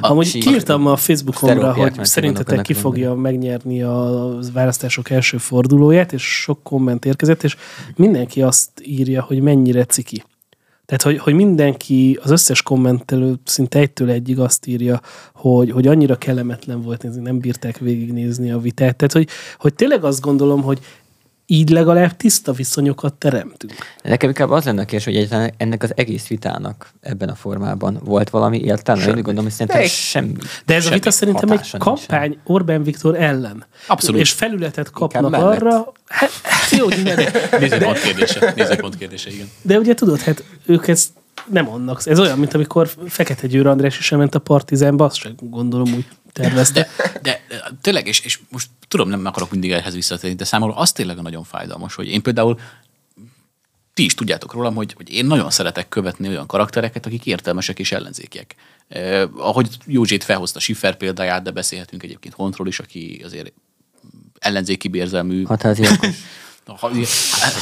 Amúgy sí- kiírtam a Facebookomra, hogy szerintetek ki fogja megnyerni a választások első fordulóját, és sok komment érkezett, és mindenki azt írja, hogy mennyire ciki. Tehát, hogy, hogy mindenki, az összes kommentelő szinte egytől egyig azt írja, hogy, hogy annyira kellemetlen volt nézni, nem bírták végignézni a vitát. Tehát, hogy, hogy tényleg azt gondolom, hogy így legalább tiszta viszonyokat teremtünk. Nekem inkább az lenne a kérdés, hogy egyáltalán ennek az egész vitának ebben a formában volt valami értelme. Én úgy gondolom, hogy szerintem De- semmi. De ez a semmi vita szerintem egy kampány Orbán Viktor ellen. Abszolút. És felületet kapnak Inkább arra. Hát, jó, Nézőpont kérdése. Nézőpont kérdése, igen. de ugye tudod, hát ők ezt nem annak. Ez olyan, mint amikor Fekete Győr András is elment a Partizánba, azt sem gondolom úgy tervezte. De, de, de tényleg, és, és most tudom, nem akarok mindig ehhez visszatérni, de számomra az tényleg nagyon fájdalmas, hogy én például ti is tudjátok rólam, hogy, hogy én nagyon szeretek követni olyan karaktereket, akik értelmesek és ellenzékiek. Eh, ahogy Józsét felhozta Schiffer példáját, de beszélhetünk egyébként Hontról is, aki azért ellenzéki bérzelmű. Hatházi Ákos. Ha-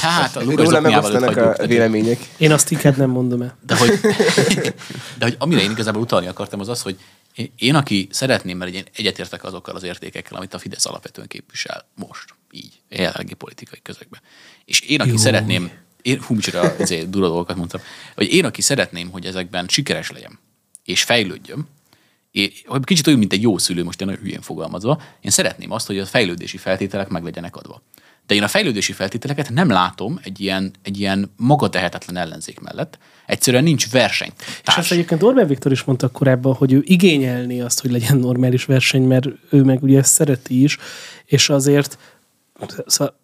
Hát, a Lukas Róla megosztanak a vélemények. Én azt inkább nem mondom el. de hogy, de hogy amire én igazából utalni akartam, az az, hogy én, aki szeretném, mert én egyetértek azokkal az értékekkel, amit a Fidesz alapvetően képvisel most, így, jelenlegi politikai közegben. És én, aki Jó. szeretném, én, hú, micsoda durva dolgokat mondtam, hogy én, aki szeretném, hogy ezekben sikeres legyen, és fejlődjön, hogy kicsit olyan, mint egy jó szülő, most én nagyon hülyén fogalmazva, én szeretném azt, hogy a fejlődési feltételek meg legyenek adva. De én a fejlődési feltételeket nem látom egy ilyen, egy ilyen magatehetetlen ellenzék mellett. Egyszerűen nincs verseny. És azt egyébként Orbán Viktor is mondta korábban, hogy ő igényelné azt, hogy legyen normális verseny, mert ő meg ugye ezt szereti is, és azért szóval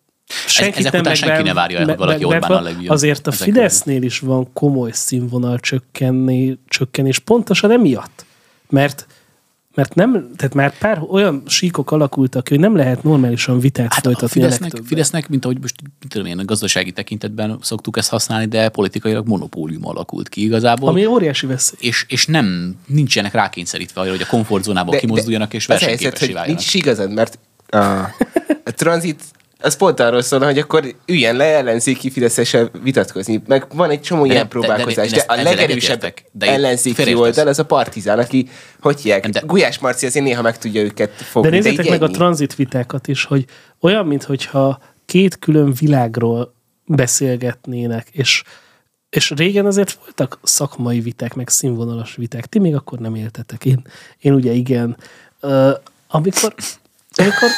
senkit ezek nem után senki ne várja el, hogy valaki Orbánnal leüljön Azért a ezek Fidesznél is van komoly színvonal csökkenni, csökkenés, pontosan emiatt. Mert mert nem, tehát már pár olyan síkok alakultak, hogy nem lehet normálisan vitát Hát a folytatni a Fidesznek, legtöbben. Fidesznek, mint ahogy most mit tudom én, a gazdasági tekintetben szoktuk ezt használni, de politikailag monopólium alakult ki igazából. Ami óriási veszély. és, és nem nincsenek rákényszerítve arra, hogy a komfortzónából kimozduljanak és a versenyképessé váljanak. nincs igazad, mert a, a tranzit az pont arról szól, hogy akkor üljen le ellenzéki fideszesen vitatkozni. Meg van egy csomó De ilyen nem- de- de próbálkozás, én de, ezt- a legerősebb de ellenzéki oldal az a partizán, aki, hogy hívják, de- Gulyás Marci azért néha meg tudja őket fogni. De nézzétek így meg a ennyi. tranzitvitákat is, hogy olyan, mintha két külön világról beszélgetnének, és, és régen azért voltak szakmai viták, meg színvonalas viták. Ti még akkor nem éltetek. Én, én ugye igen. Uh, amikor, amikor,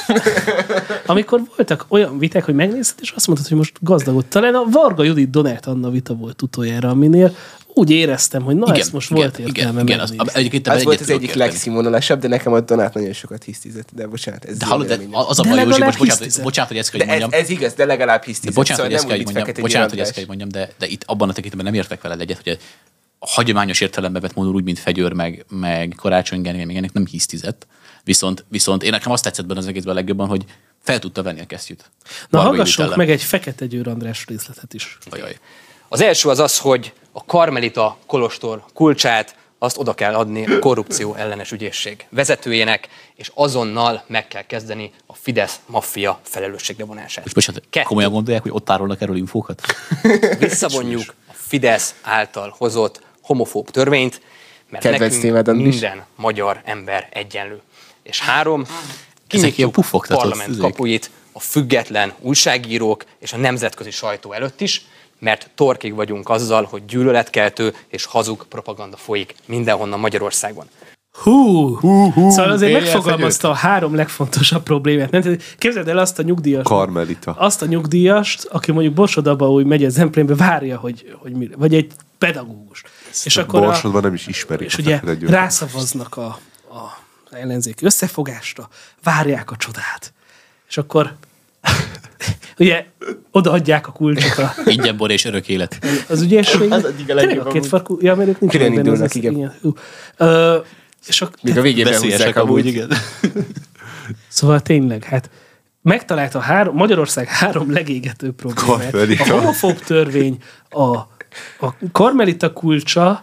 amikor voltak olyan viták, hogy megnézted, és azt mondtad, hogy most gazdagot. Talán a Varga Judit Donát Anna vita volt utoljára, aminél úgy éreztem, hogy na igen, ezt most volt igen, értelme igen, az, megnézni. egyébként Az volt az egyik legszínvonalasabb, de nekem a Donát nagyon sokat hisztizett, de bocsánat. Ez De hallod, de az a De baj, Józsi, most bocsánat, bocsánat, hogy ezt kell, de hogy ez, mondjam. ez igaz, de legalább De hisztizett. bocsánat, hogy szóval ezt kell, hogy mondjam, bocsánat, hogy ezt kell, hogy mondjam, de, de itt abban a tekintetben nem értek veled egyet, hogy a hagyományos értelemben vett módon úgy, mint Fegyőr, meg, meg Karácsony Gergely, még ennek nem hisztizett. Viszont, viszont én nekem azt tetszett benne az egészben a legjobban, hogy fel tudta venni a kesztyűt. Na, hallgassunk meg egy Fekete Győr András részletet is. Ajaj. Az első az az, hogy a Karmelita Kolostor kulcsát azt oda kell adni a korrupció ellenes ügyészség vezetőjének, és azonnal meg kell kezdeni a Fidesz maffia felelősségre vonását. És bocsánat, Kettő. komolyan gondolják, hogy ott árulnak erről infókat? Visszavonjuk a Fidesz által hozott homofób törvényt, mert Kedvenc nekünk minden magyar ember egyenlő. És három, Ezek ilyen kinyitjuk puffogtatott parlament izék. kapuit a független újságírók és a nemzetközi sajtó előtt is, mert torkig vagyunk azzal, hogy gyűlöletkeltő és hazug propaganda folyik mindenhonnan Magyarországon. Hú, hú, hú szóval azért megfogalmazta a három legfontosabb problémát. Nem? Képzeld el azt a nyugdíjas, Karmelita. azt a nyugdíjast, aki mondjuk Borsodaba úgy megy az Zemplénbe, várja, hogy, hogy mi, vagy egy pedagógus. És akkor a, Borsodban nem is ismerik és a ugye rászavaznak a, a ellenzéki összefogásra, várják a csodát. És akkor ugye odaadják a kulcsot a, Ingyen bor és örök élet. az ügyészség. Az a legjobb a két farkú, ja, mert ők nincsenek Külön indulnak, az- igen. Hú. Ö, és a, Még a végén behúzzák amúgy, igen. Szóval tényleg, hát megtalálta három, Magyarország három legégető problémát. A homofób törvény, a, a karmelita kulcsa,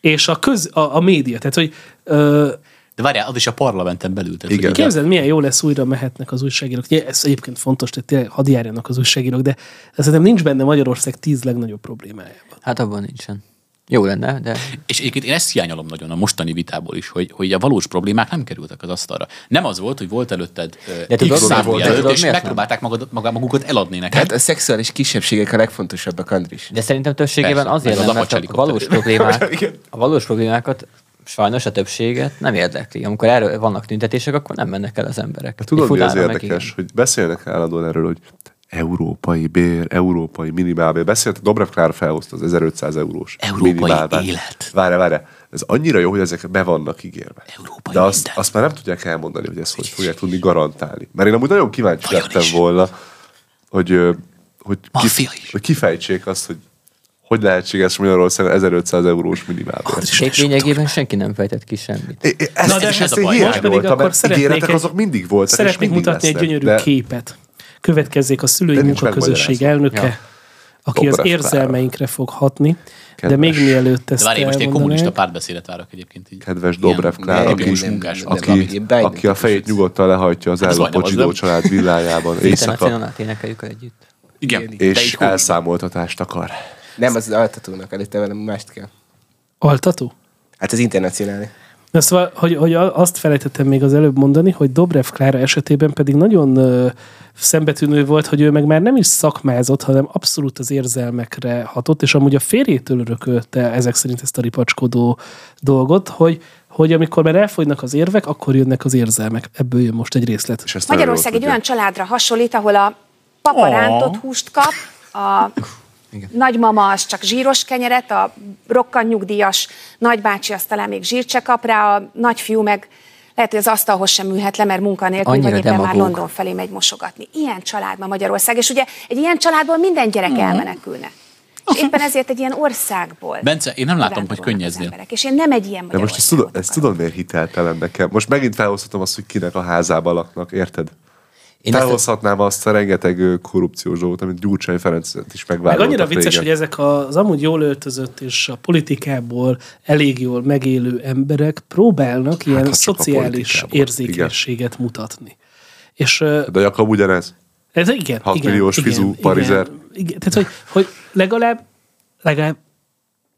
és a, köz, a, a média. Tehát, hogy ö, De várjál, az is a parlamenten belül. Tehát, Igen. képzeld, milyen jó lesz, újra mehetnek az újságírók. Ugye, ez egyébként fontos, tehát tényleg hadd járjanak az újságírók, de szerintem nincs benne Magyarország tíz legnagyobb problémájában. Hát abban nincsen. Jó lenne, de És egyébként én ezt hiányolom nagyon a mostani vitából is, hogy, hogy a valós problémák nem kerültek az asztalra. Nem az volt, hogy volt előtted De tudod, X számú volt? Tudod, és megpróbálták magad, magukat eladni neked. Hát a szexuális kisebbségek a legfontosabbak, Andris. De szerintem többségében Persze, azért nem, mert a valós, problémák, a valós problémákat sajnos a többséget nem érdekli. Amikor erről vannak tüntetések, akkor nem mennek el az emberek. Hát Tudod, mi az meg érdekes, hogy beszélnek állandóan erről, hogy európai bér, európai minimálbér. Beszélt, Dobrev Klára felhozta az 1500 eurós Európai minimálbér. élet. Várj, várj, ez annyira jó, hogy ezek be vannak ígérve. Európai De azt, minden. azt már nem tudják elmondani, hogy ezt hogy fogják tudni garantálni. Mert én amúgy nagyon kíváncsi Vajon lettem is. volna, hogy, hogy, is. hogy kifejtsék azt, hogy hogy lehetséges Magyarországon 1500 eurós minimálbér. Itt lényegében senki nem fejtett ki semmit. É- é- Ez, Na, de és ez ezt a baj. Most pedig akkor ígéretek egy- azok mindig voltak, és Szeretnék mindig mutatni egy lesznek, gyönyörű de- képet. Következzék a szülői De munkaközösség elnöke, aki az érzelmeinkre fog hatni. De Kedves. még mielőtt ezt De várj, most egy kommunista párbeszédet várok egyébként. Így. Kedves Dobrev Klára, nem, aki, nem, munkás, aki, Biden aki a fejét nyugodtan lehajtja az Hát ellopott zsidó család villájában éjszaka, énekeljük együtt. Igen. De és elszámoltatást akar. Nem, az altatónak előtte velem mást kell. Altató? Hát az internacionális. Na szóval, hogy, hogy azt felejtettem még az előbb mondani, hogy Dobrev Klára esetében pedig nagyon ö, szembetűnő volt, hogy ő meg már nem is szakmázott, hanem abszolút az érzelmekre hatott, és amúgy a férjétől örökölte ezek szerint ezt a ripacskodó dolgot, hogy, hogy amikor már elfogynak az érvek, akkor jönnek az érzelmek. Ebből jön most egy részlet. És Magyarország egy olyan családra hasonlít, ahol a papa rántott húst kap, a nagymama az csak zsíros kenyeret, a rokkant nyugdíjas nagybácsi azt talán még zsírt se kap rá, a nagyfiú meg lehet, hogy az asztalhoz sem ülhet le, mert munkanélkül, Annyira vagy éppen már demagóg. London felé megy mosogatni. Ilyen család ma Magyarország, és ugye egy ilyen családból minden gyerek elmenekülne. És éppen ezért egy ilyen országból. Bence, én nem látom, hogy könnyeznél. emberek, És én nem egy ilyen De most ezt tudod, ezt tudod, miért hiteltelen nekem? Most megint felhozhatom azt, hogy kinek a házába laknak, érted? Én ezt, Felhozhatnám azt a rengeteg korrupciós dolgot, amit Gyurcsány Ferencet is Meg megvállaltak annyira vicces, régen. hogy ezek az amúgy jól öltözött és a politikából elég jól megélő emberek próbálnak ilyen csak a szociális érzékenységet mutatni. És De Jakab ugyanez. ez igen, Hat igen, milliós igen, fizú igen, parizer. Igen, tehát, hogy, hogy legalább, legalább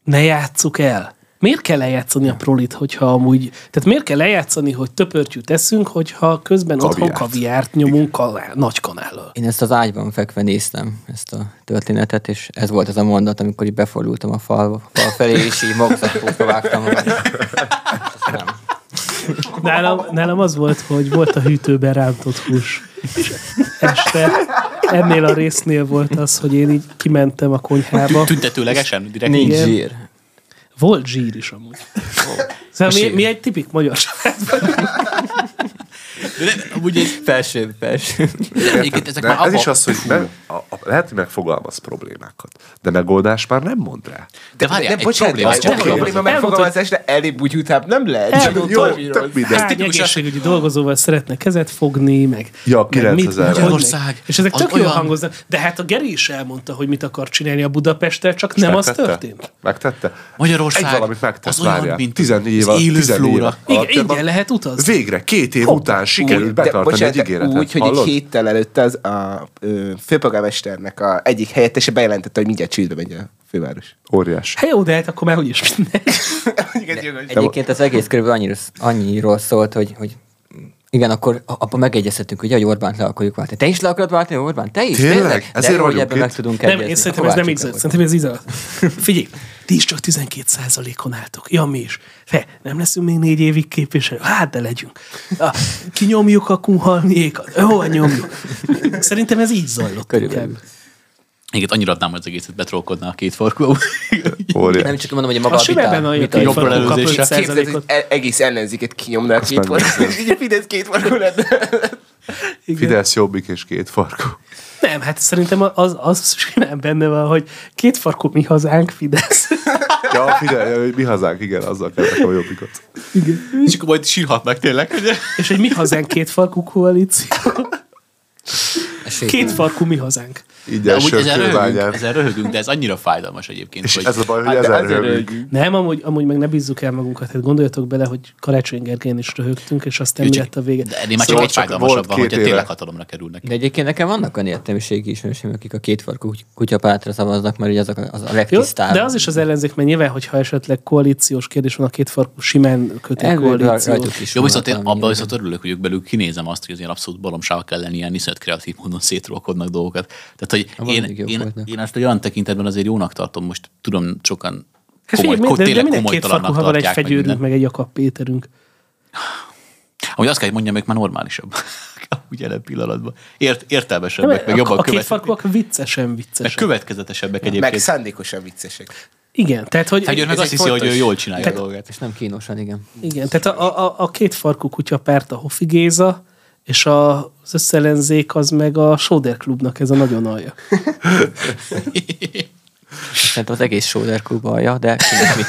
ne játsszuk el. Miért kell lejátszani a prolit, hogyha amúgy... Tehát miért kell lejátszani, hogy töpörtyűt teszünk, hogyha közben otthon Kaviárt. kaviárt nyomunk kanál, nagy kanállal? én ezt az ágyban fekve néztem, ezt a történetet, és ez volt az a mondat, amikor így befordultam a fal, fal felé, és így magzatpókra vágtam magam. Nálam, nálam az volt, hogy volt a hűtőben rántott hús. Este ennél a résznél volt az, hogy én így kimentem a konyhába. Tüntetőlegesen, direkt Nincs zsír. Volt zsír is amúgy. Szóval mi, mi egy tipik magyar család. De ne- amúgy ez, Felső, felső. egyébként ezek De már ez abba, is az, hogy me, a, a, lehet, hogy megfogalmaz problémákat, de megoldás már nem mond rá. de várjál, De egy bocsánat, probléma, az csak probléma megfogalmazás, de elébb úgy utább nem lehet. Jó, hogy tök mindegy. hány egészségügyi dolgozóval szeretne kezet fogni, meg, Ja, meg 9000. hogy Magyarország, meg. És ezek tök jól hangoznak. De hát a Geri is elmondta, hogy mit akar csinálni a Budapesttel, csak nem az történt. Megtette? Magyarország Egy valamit megtett, várjál. mint 14 év alatt, élő 14 év flóra. alatt. Igen, ingyen lehet utazni. Végre, két év után sikerült Úgy, betartani bocsánat, egy ígéretet. Úgy, hogy egy Hallod? héttel előtt az a ö, főpolgármesternek a egyik helyettese bejelentette, hogy mindjárt csődbe megy a főváros. Óriás. Hát jó, de hát akkor már hogy is minden. Egyébként az egész körülbelül annyira, annyiról szólt, hogy, hogy igen, akkor a- abban megegyezhetünk, hogy hogy Orbánt le akarjuk váltani. Te is le akarod váltani Orbán? Te is? Tényleg? De Ezért jó, hogy ebben meg tudunk Nem, egyezni. én szerintem ez nem így le Szerintem ez így. Figyelj, ti is csak 12 on álltok. Ja, mi is. Fe, nem leszünk még négy évig képviselő. Hát, de legyünk. Ah, kinyomjuk a kunhalmiékat. Jó, nyomjuk. Szerintem ez így zajlott. Körülbelül. Igen, annyira adnám, hogy az egészet betrolkodna a két farkú. Óriás. Nem csak mondom, hogy a maga A a simán vita, előzése. 5 Képzeld, egész ellenzéket kinyomná a két a Fidesz két farkú lenne. Fidesz jobbik és két farkú. Nem, hát szerintem az, az simán benne van, hogy két farkú mi hazánk Fidesz. Ja, Fidesz, mi hazánk, igen, azzal kezdtek a jobbikot. És akkor majd sírhatnak tényleg. Ugye? És egy mi hazánk két farkú koalíció. Két farkú mi hazánk. Így amúgy ezen röhögünk, kőbányán. ezen röhögünk, de ez annyira fájdalmas egyébként, És hogy ez a baj, hogy Hát, ezen azért röhögünk. Nem, amúgy, amúgy meg ne bízzuk el magunkat. Hát gondoljatok bele, hogy Karácsony Gergely is röhögtünk, és aztán mi lett a vége. de ennél már csak Szóval egy csak fájdalmasabb volt van, két hogyha tényleg hatalomra kerülnek. De egyébként nekem vannak olyan értelmiségi ismerőseim, akik a két farkú kutyapártra szavaznak, mert ugye az a, az a Jó, legtisztább. de az is az ellenzék, mert nyilván, hogyha esetleg koalíciós kérdés van, a két farkú simán köti Elvileg koalíció. rajtuk is Jó, viszont én abban viszont örülök, hogy ők belül kinézem azt, hogy az ilyen abszolút baromságok ellen ilyen iszonyat kreatív módon szétrolkodnak dolgokat. Tehát, hogy én, én, én, ezt olyan tekintetben azért jónak tartom, most tudom, sokan Hát komoly, de tényleg minden két komolytalannak ha van egy meg fegyőrünk, meg egy Jakab Péterünk. Amúgy azt kell, hogy mondjam, ők már normálisabb. Úgy jelen pillanatban. Ért, Nem, értelmesebbek, meg a, jobban a két követ, farkúak viccesen meg viccesek. következetesebbek Meg egyébként. szándékosan viccesek. Igen, tehát hogy... Fegyőr meg ez azt hiszi, hogy ő fontos- jól csinálja a Tehát- dolgát. És nem kínosan, igen. Igen, tehát a, a, a két farkú kutya párt a Hofi Géza, és a, az összellenzék az meg a Soder klubnak ez a nagyon alja. Szerintem az egész Soder klub alja, de kinek mit.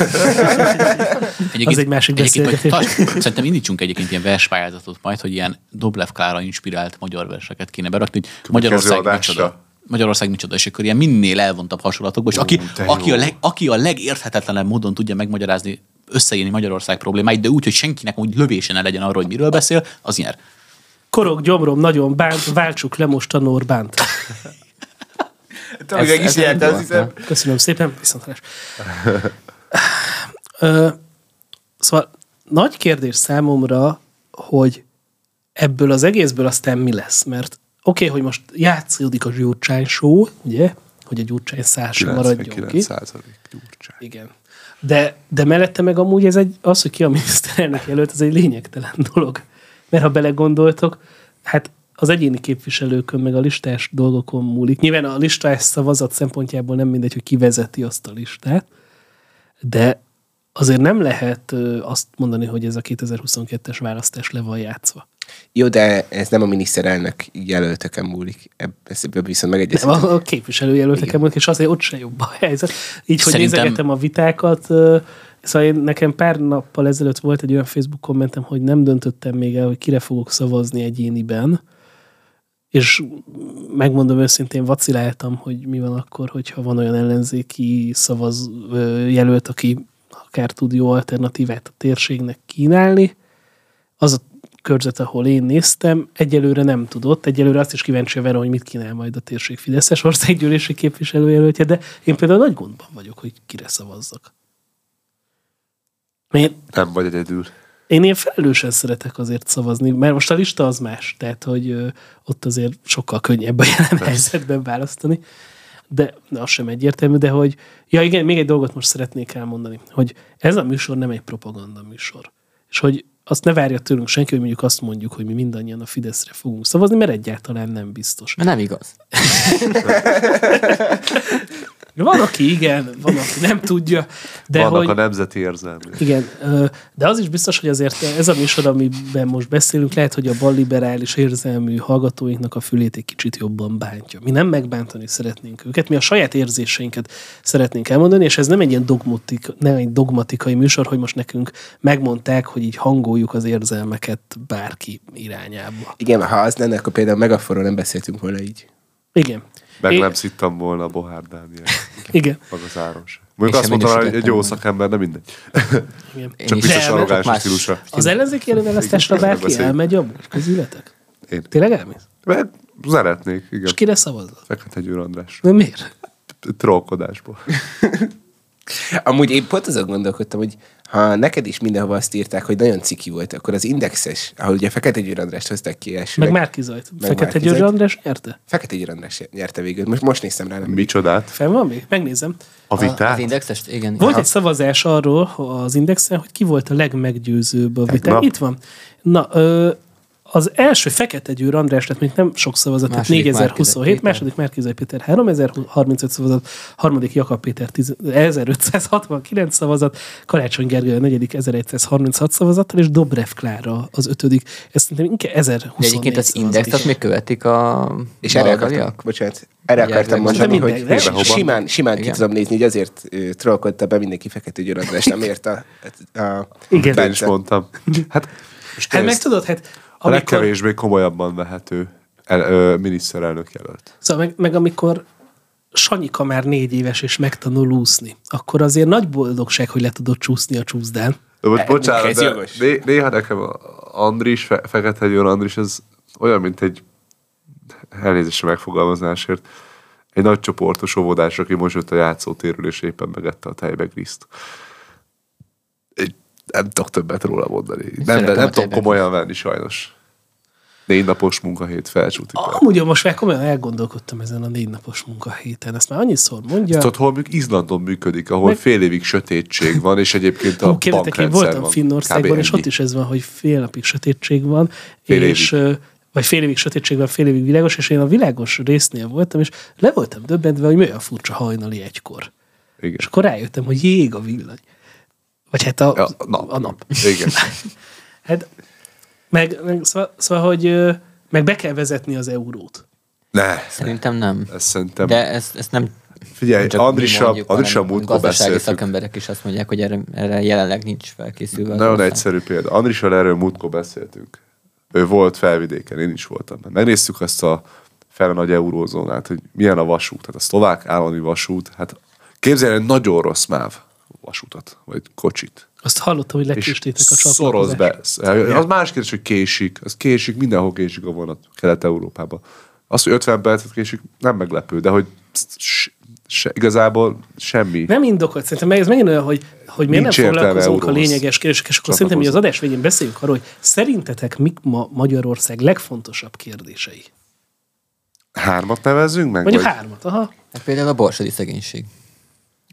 Egyébként, Az egy másik beszélgetés. szerintem indítsunk egyébként ilyen verspályázatot majd, hogy ilyen Doblev Klára inspirált magyar verseket kéne berakni, hogy Magyarország micsoda. Magyarország micsoda, és akkor ilyen minél elvontabb hasonlatokból, és aki, aki, a leg, aki a legérthetetlenebb módon tudja megmagyarázni, összeírni Magyarország problémáit, de úgy, hogy senkinek úgy lövése ne legyen arról, hogy miről beszél, az nyer. Korog, gyomrom, nagyon bánt, váltsuk le most a Norbánt. Ez nem jelent, volt, hiszem. Köszönöm szépen, viszontlátás. Szóval nagy kérdés számomra, hogy ebből az egészből aztán mi lesz, mert oké, okay, hogy most játszódik a Gyurcsány show, ugye, hogy a Gyurcsány szársa maradjon ki. 99% gyurcsány. Igen. De, de mellette meg amúgy ez egy, az, hogy ki a miniszterelnök jelölt, ez egy lényegtelen dolog. Mert ha belegondoltok, hát az egyéni képviselőkön, meg a listás dolgokon múlik. Nyilván a listás szavazat szempontjából nem mindegy, hogy ki vezeti azt a listát, de azért nem lehet azt mondani, hogy ez a 2022-es választás le van játszva. Jó, de ez nem a miniszterelnök jelöltöken múlik. Ebb- Ebből viszont Nem, megegyezhetünk. a, képviselőjelölteken múlik, és azért ott se jobb a helyzet. Így, hogy Szerintem- nézegetem a vitákat, szóval én, nekem pár nappal ezelőtt volt egy olyan Facebook kommentem, hogy nem döntöttem még el, hogy kire fogok szavazni egyéniben, és megmondom őszintén, vaciláltam, hogy mi van akkor, hogyha van olyan ellenzéki szavaz jelölt, aki akár tud jó alternatívát a térségnek kínálni. Az a körzet, ahol én néztem, egyelőre nem tudott. Egyelőre azt is kíváncsi a hogy mit kínál majd a térség Fideszes országgyűlési képviselőjelöltje, de én például nagy gondban vagyok, hogy kire szavazzak. Én, Nem vagy egyedül. én ilyen felelősen szeretek azért szavazni, mert most a lista az más, tehát hogy ö, ott azért sokkal könnyebb a jelen helyzetben választani, de de az sem egyértelmű, de hogy, ja igen, még egy dolgot most szeretnék elmondani, hogy ez a műsor nem egy propaganda műsor, és hogy azt ne várja tőlünk senki, hogy mondjuk azt mondjuk, hogy mi mindannyian a Fideszre fogunk szavazni, mert egyáltalán nem biztos. Mert nem igaz. Van, aki igen, van, aki nem tudja, de Vannak hogy... a nemzeti érzelmek. Igen, de az is biztos, hogy azért ez a műsor, amiben most beszélünk, lehet, hogy a balliberális érzelmű hallgatóinknak a fülét egy kicsit jobban bántja. Mi nem megbántani szeretnénk őket, mi a saját érzéseinket szeretnénk elmondani, és ez nem egy ilyen dogmatik, nem egy dogmatikai műsor, hogy most nekünk megmondták, hogy így hangoljuk az érzelmeket bárki irányába. Igen, ha az lenne, akkor például Megaforról nem beszéltünk volna így. Igen. Meg Én- nem szittam volna a Bohár Dániel. Igen. Meg az Áron sem. Mondjuk azt sem mondtam, hogy egy jó volna. szakember, de mindegy. igen. Csak biztos arrogáns stílusa. Az ellenzéki előválasztásra bárki elmegy amúgy közületek? Én. Tényleg elmész? Meg szeretnék, igen. És kire szavazol? Fekete Győr András. De miért? Trollkodásból. Amúgy én pont azon gondolkodtam, hogy ha neked is mindenhova azt írták, hogy nagyon ciki volt, akkor az indexes, ahol ugye Fekete Győr Andrást hozták ki Meg elsőnek. Márki Zajt. Meg Fekete Zajt. András nyerte? Fekete Győr András nyerte végül. Most, most néztem rá, nem Micsodát? Fenn van még? Megnézem. A vitát? Az indexest? Igen. Volt Aha. egy szavazás arról az Indexen, hogy ki volt a legmeggyőzőbb a vitán. Itt van. Na, ö, az első Fekete Győr András lett még nem sok szavazat, tehát Második 4027, Márki-Zay második Márkizaj Péter 3035 szavazat, harmadik Jakab Péter 10 1569 szavazat, Karácsony Gergely a negyedik 1136 szavazattal, és Dobrev Klára az ötödik. Ez szerintem inkább 1024 De egyébként az szavazat index, is. azt még követik a És erre akartam, bocsánat, erre akartam mondani, hogy simán, simán ki tudom nézni, hogy azért trollkodta be mindenki Fekete Győr András, nem ért a, a Igen. Én is mondtam. Hát, Hát meg tudod, hát a amikor, legkevésbé komolyabban vehető el, ö, miniszterelnök jelölt. Szóval meg, meg amikor Sanyika már négy éves és megtanul úszni, akkor azért nagy boldogság, hogy le tudod csúszni a csúszdán. De most E- bocsánat, de né, néha nekem Andris, Fe, Fekete Győr Andris, ez olyan, mint egy elnézést a megfogalmazásért, egy nagy csoportos óvodás, aki most jött a játszótérről, és éppen megette a tejbegriszt. Nem tudok többet róla mondani. Nem, nem, nem tudom tejbegriszt. komolyan venni sajnos. Négy napos munkahét felcsútik. el. Amúgy most már komolyan elgondolkodtam ezen a négy napos munkahéten. Ezt már annyiszor mondja. Tudod, hol mondjuk Izlandon működik, ahol Meg- fél évig sötétség van, és egyébként a Hú, bankrendszer voltam van. Finnországban, Kb. és ott is ez van, hogy fél napig sötétség van, Fél és ö, vagy fél évig sötétség van, fél évig világos, és én a világos résznél voltam, és le voltam döbbentve, hogy mi olyan furcsa hajnali egykor. Igen. És akkor rájöttem, hogy jég a villany. Vagy hát a, Ja, a, nap. a nap. Igen. Hát, meg, meg szóval, szóval, hogy meg be kell vezetni az eurót. Ne, Szerintem nem. ez szerintem... De ezt, ezt nem Figyelj, Andrissal hanem múltkor beszéltünk. szakemberek is azt mondják, hogy erre, erre jelenleg nincs felkészülve. Nagyon egyszerű példa. Andrissal erről múltkor beszéltünk. Ő volt felvidéken, én is voltam. Megnéztük azt a fel a nagy eurózónát, hogy milyen a vasút. Hát a szlovák állami vasút, hát képzelj el egy nagyon rossz MÁV vasútat, vagy kocsit. Azt hallottam, hogy És lekéstétek a szoroz csatlakozást. be. Az más kérdés, hogy késik. Az késik, mindenhol késik a vonat Kelet-Európában. Az, hogy 50 percet késik, nem meglepő, de hogy Se, igazából semmi. Nem indokolt, szerintem ez megint olyan, hogy, hogy miért Nincs nem foglalkozunk a lényeges kérdések, és akkor szerintem, hogy az adás végén beszéljünk arról, hogy szerintetek mik ma Magyarország legfontosabb kérdései? Hármat nevezzünk meg? Mondjuk vagy? hármat, aha. Hát például a borsodi szegénység.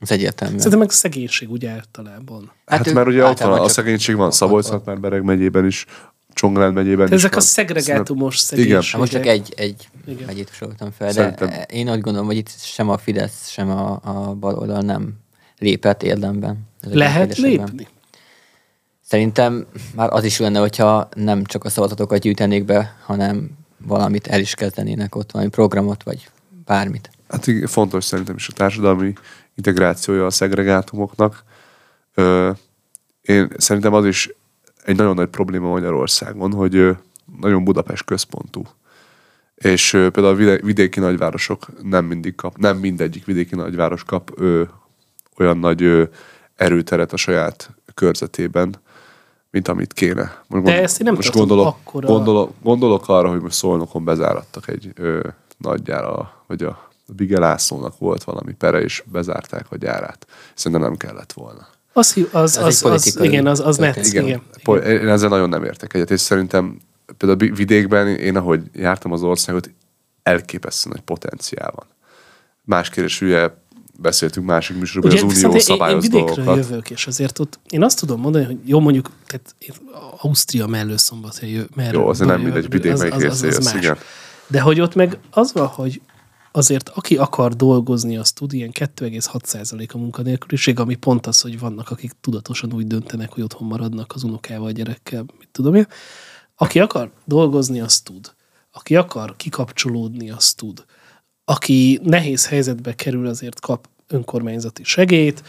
Ez egyértelmű. Szerintem meg szegénység úgy általában. Hát, ők mert ugye ott van a szegénység van Szabolcs-Szatmár-Bereg megyében is, Csongrád megyében De is ezek a van. szegregátumos Igen. szegénységek. Hát most csak egy, egy Igen. megyét soroltam fel, de Szerintem- én úgy gondolom, hogy itt sem a Fidesz, sem a, a baloldal nem lépett érdemben. a Lehet lépni? Szerintem már az is jó lenne, hogyha nem csak a szavazatokat gyűjtenék be, hanem valamit el is kezdenének ott, valami programot, vagy bármit. Hát igen, fontos szerintem is a társadalmi integrációja a szegregátumoknak. Ö, én szerintem az is egy nagyon nagy probléma Magyarországon, hogy nagyon Budapest központú. És például a vidéki nagyvárosok nem mindig kap, nem mindegyik vidéki nagyváros kap ö, olyan nagy ö, erőteret a saját körzetében, mint amit kéne. Most De ezt én nem most gondolok, akkora- gondolok, gondolok arra, hogy most Szolnokon bezárattak egy ö, nagy gyára, vagy a Bige Lászlónak volt valami pere, és bezárták a gyárát. Szerintem nem kellett volna. Az, az, az, az, politikai igen, az, az net, történet. igen. Po- Én ezzel nagyon nem értek egyet, és szerintem például bi- vidékben én, ahogy jártam az országot, elképesztően nagy potenciál van. Más kérdés, ugye beszéltünk másik műsorban, hogy az unió én, én szabályoz vidékről dolgokat. jövök, és azért ott én azt tudom mondani, hogy jó mondjuk, tehát én Ausztria mellő szombat, merről Jó, azért nem mindegy, vidék az- melyik az- az- az más. igen. De hogy ott meg az van, hogy azért aki akar dolgozni, az tud, ilyen 2,6% a munkanélküliség, ami pont az, hogy vannak, akik tudatosan úgy döntenek, hogy otthon maradnak az unokával, gyerekkel, mit tudom én. Aki akar dolgozni, az tud. Aki akar kikapcsolódni, az tud. Aki nehéz helyzetbe kerül, azért kap önkormányzati segélyt.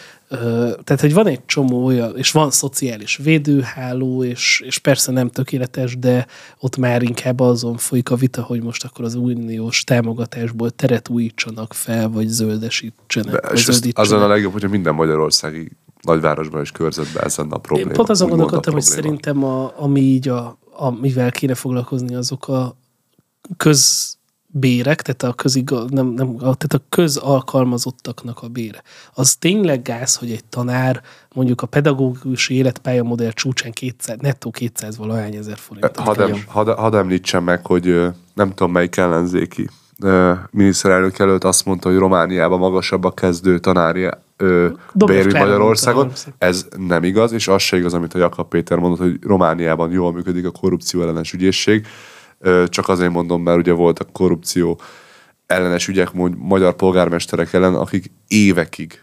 Tehát, hogy van egy csomó olyan, és van szociális védőháló, és, és persze nem tökéletes, de ott már inkább azon folyik a vita, hogy most akkor az uniós támogatásból teret újítsanak fel, vagy zöldesítsenek. De, és azon a legjobb, hogyha minden magyarországi nagyvárosban és körzetben ez lenne a probléma. Én pont azon gondolkodtam, hogy szerintem, a, ami így a, amivel kéne foglalkozni, azok a közbérek, tehát a, köziga, nem, nem, tehát a közalkalmazottaknak a bére. Az tényleg gáz, hogy egy tanár mondjuk a pedagógus életpályamodell csúcsán 200, nettó 200 valahány ezer forint. Hadd, em, hadd, hadd említsem meg, hogy nem tudom melyik ellenzéki miniszterelnök előtt azt mondta, hogy Romániában magasabb a kezdő tanári ö, Dobrev bér, mint Klára Magyarországon. Ez nem igaz, és az se igaz, amit a Jakab Péter mondott, hogy Romániában jól működik a korrupció ellenes ügyészség. Csak azért mondom, mert ugye voltak korrupció ellenes ügyek magyar polgármesterek ellen, akik évekig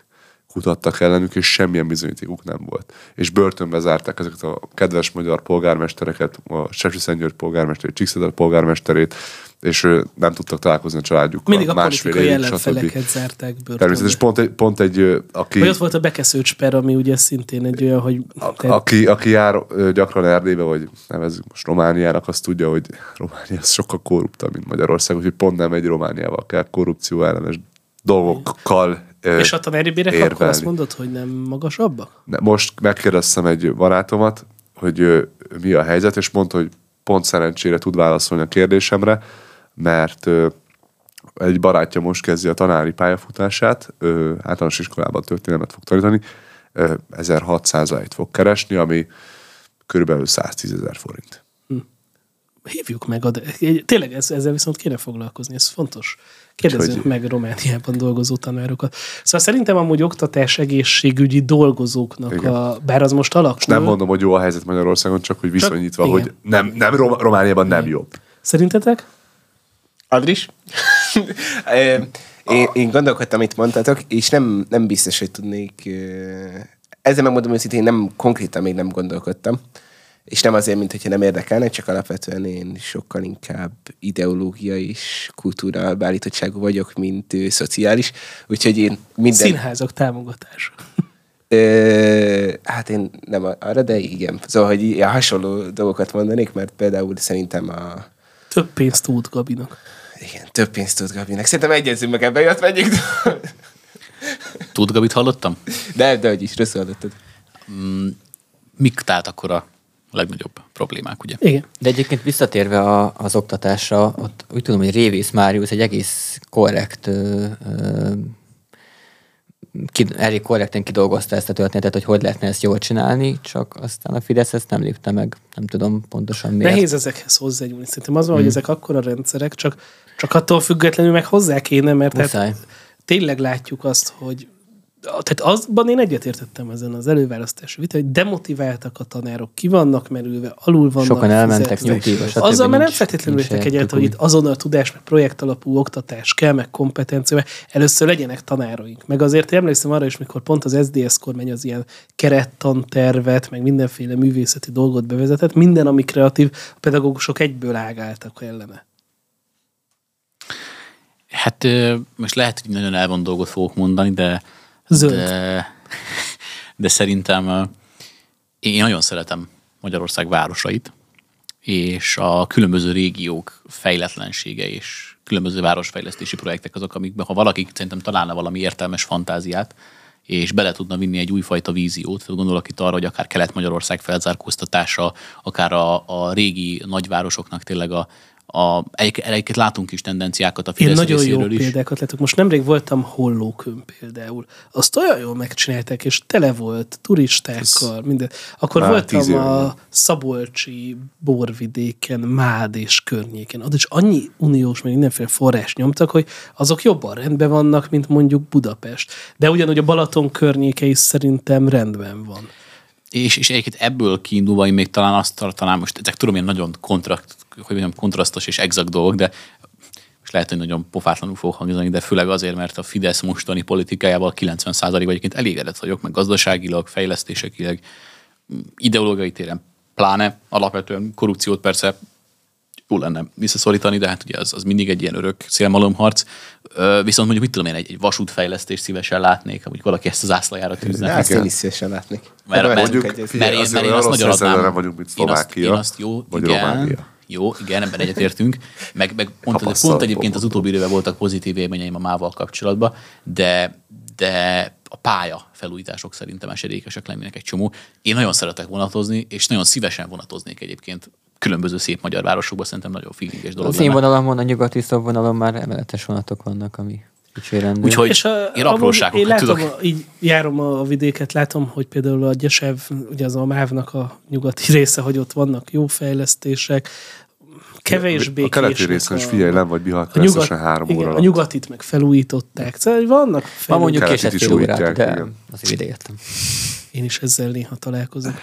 kutattak ellenük, és semmilyen bizonyítékuk nem volt. És börtönbe zárták ezeket a kedves magyar polgármestereket, a Sepsiszentgyörgy polgármesterét, Csíkszedel polgármesterét, és nem tudtak találkozni a családjukkal. Mindig a másfél politikai évig, stb. ellenfeleket zárták börtönbe. Természetesen pont egy, pont egy aki, Vagy ott volt a bekeszőcs per, ami ugye szintén egy olyan, hogy... a, aki, aki jár gyakran Erdélybe, vagy nevezzük most Romániának, az tudja, hogy Románia az sokkal korruptabb, mint Magyarország, úgyhogy pont nem egy Romániával kell korrupció ellenes dolgokkal ö, és a tanári bérek akkor érvelni. azt mondod, hogy nem magasabbak? Ne, most megkérdeztem egy barátomat, hogy ö, mi a helyzet, és mondta, hogy pont szerencsére tud válaszolni a kérdésemre, mert ö, egy barátja most kezdi a tanári pályafutását, ö, általános iskolában történelmet fog tanítani, ö, 1600 et fog keresni, ami körülbelül 110 ezer forint. Hívjuk meg, a, tényleg ez, ezzel viszont kéne foglalkozni, ez fontos. Kérdezzünk Hogy- meg Romániában dolgozó tanárokat. Szóval szerintem amúgy oktatás, egészségügyi dolgozóknak Igen. a, bár az most alakul. És nem mondom, hogy jó a helyzet Magyarországon, csak hogy viszonyítva, igen. hogy nem, nem Rom- Romániában nem jobb. Szerintetek? Adris? Én, én gondolkodtam, amit mondtatok, és nem, nem biztos, hogy tudnék... Ezzel megmondom őszintén, nem konkrétan még nem gondolkodtam. És nem azért, mint hogyha nem érdekelne, csak alapvetően én sokkal inkább ideológiai és kultúra beállítottságú vagyok, mint ö, szociális. Úgyhogy én minden... Színházak támogatása. Ö, hát én nem arra, de igen. Szóval, hogy ilyen hasonló dolgokat mondanék, mert például szerintem a... Több pénzt tud Gabinak. Igen, több pénzt tud Gabinek. Szerintem egyezünk meg ebbe, jött megyünk. Tud Gabit hallottam? De, de hogy is, rosszul hallottad. Mik tehát akkor a legnagyobb problémák, ugye? Igen. De egyébként visszatérve a, az oktatásra, ott úgy tudom, hogy Révész Máriusz egy egész korrekt ö, ö, ki, elég korrekten kidolgozta ezt a történetet, hogy hogy lehetne ezt jól csinálni, csak aztán a Fidesz ezt nem lépte meg, nem tudom pontosan miért. Nehéz ezekhez hozzányúlni. Szerintem az van, hogy ezek akkora rendszerek, csak, csak attól függetlenül meg hozzá kéne, mert Muszáj. hát tényleg látjuk azt, hogy tehát azban én egyetértettem ezen az előválasztási vita, hogy demotiváltak a tanárok, ki vannak merülve, alul vannak Sokan elmentek nyugdíjba, stb. Azzal már nem feltétlenül értek egyet, hogy itt azonnal tudás, meg projekt alapú oktatás kell, meg kompetencia, mert először legyenek tanáraink. Meg azért emlékszem arra is, mikor pont az SDS kormány az ilyen kerettantervet, meg mindenféle művészeti dolgot bevezetett, minden, ami kreatív, a pedagógusok egyből ágáltak ellene. Hát most lehet, hogy nagyon elvont dolgot fogok mondani, de, Zöld. de, de szerintem én nagyon szeretem Magyarország városait, és a különböző régiók fejletlensége és különböző városfejlesztési projektek azok, amikben ha valaki szerintem találna valami értelmes fantáziát, és bele tudna vinni egy újfajta víziót. Gondolok itt arra, hogy akár Kelet-Magyarország felzárkóztatása, akár a, a régi nagyvárosoknak tényleg a, a egyébként egyébként látunk is tendenciákat a Én Fidesz nagyon jó is. példákat látok. Most nemrég voltam Hollókön például. Azt olyan jól megcsinálták, és tele volt turistákkal, minden. Akkor voltam a. Szabolcsi borvidéken, Mád és környéken. Ott is annyi uniós, meg mindenféle forrás nyomtak, hogy azok jobban rendben vannak, mint mondjuk Budapest. De ugyanúgy a Balaton környéke is szerintem rendben van. És, és egyébként ebből kiindulva én még talán azt tartanám, most ezek tudom, ilyen nagyon kontrakt, hogy mondjam, kontrasztos és exakt dolgok, de most lehet, hogy nagyon pofátlanul fog hangzani, de főleg azért, mert a Fidesz mostani politikájával 90%-ban egyébként elégedett vagyok, meg gazdaságilag, fejlesztésekileg, ideológiai téren pláne, alapvetően korrupciót persze jó lenne visszaszorítani, de hát ugye az, az mindig egy ilyen örök szélmalomharc. Viszont mondjuk mit tudom én, egy, egy vasútfejlesztést szívesen látnék, hogy valaki ezt az ászlajára tűzne. Igen. én is szívesen látnék. Mert- mert- Mondjuk, egyeztetni. figyelj, mert én, mert én azt nagyon adnám. vagyunk, mint én azt, Szlovákia, én azt jó, vagy igen, Románia. Jó, igen, ebben egyetértünk. Meg, meg pont, pont Tapasztalatok egyébként az utóbbi időben voltak pozitív élményeim a mával kapcsolatban, de, de a pálya felújítások szerintem esedékesek lennének egy csomó. Én nagyon szeretek vonatozni, és nagyon szívesen vonatoznék egyébként különböző szép magyar városokban, szerintem nagyon feelinges dolog Az lenne. én vonalamon, a nyugati szobvonalon már emeletes vonatok vannak, ami kicsi rendben. Úgyhogy És a, én apróságokat én látom, tudok. A, így járom a vidéket, látom, hogy például a Gyesev, ugye az a MÁV-nak a nyugati része, hogy ott vannak jó fejlesztések, kevésbé A keleti részen is a- figyelj, nem vagy Bihar a, nyugat, három igen, óra a nyugatit meg felújították. Szóval vannak Ma fejlődések. mondjuk késett fél órát, de igen. Azért ideértem. Én is ezzel néha találkozom.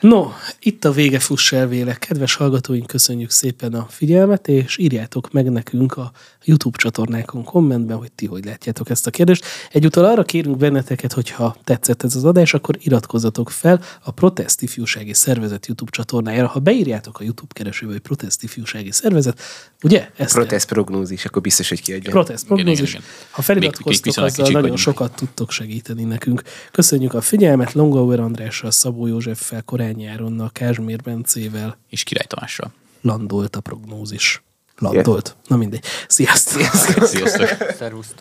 No, itt a vége fuss el véle. Kedves hallgatóink, köszönjük szépen a figyelmet, és írjátok meg nekünk a YouTube csatornákon kommentben, hogy ti hogy látjátok ezt a kérdést. Egyúttal arra kérünk benneteket, hogyha tetszett ez az adás, akkor iratkozzatok fel a Protest Ifjúsági Szervezet YouTube csatornájára. Ha beírjátok a YouTube keresőbe, hogy Protest Ifjúsági Szervezet, ugye? Ezt kell- Protest prognózis, akkor biztos, hogy kiadja. Protest prognózis. Ha feliratkoztok, azzal nagyon vagyunk. sokat tudtok segíteni nekünk. Köszönjük a figyelmet Longauer Andrással, Szabó Józseffel, Korányi Áronnal, Kázsmér Bencével. És Király Tamással. Landolt a prognózis. Landolt. Na mindegy. Sziasztok! Sziasztok! Szervusztok.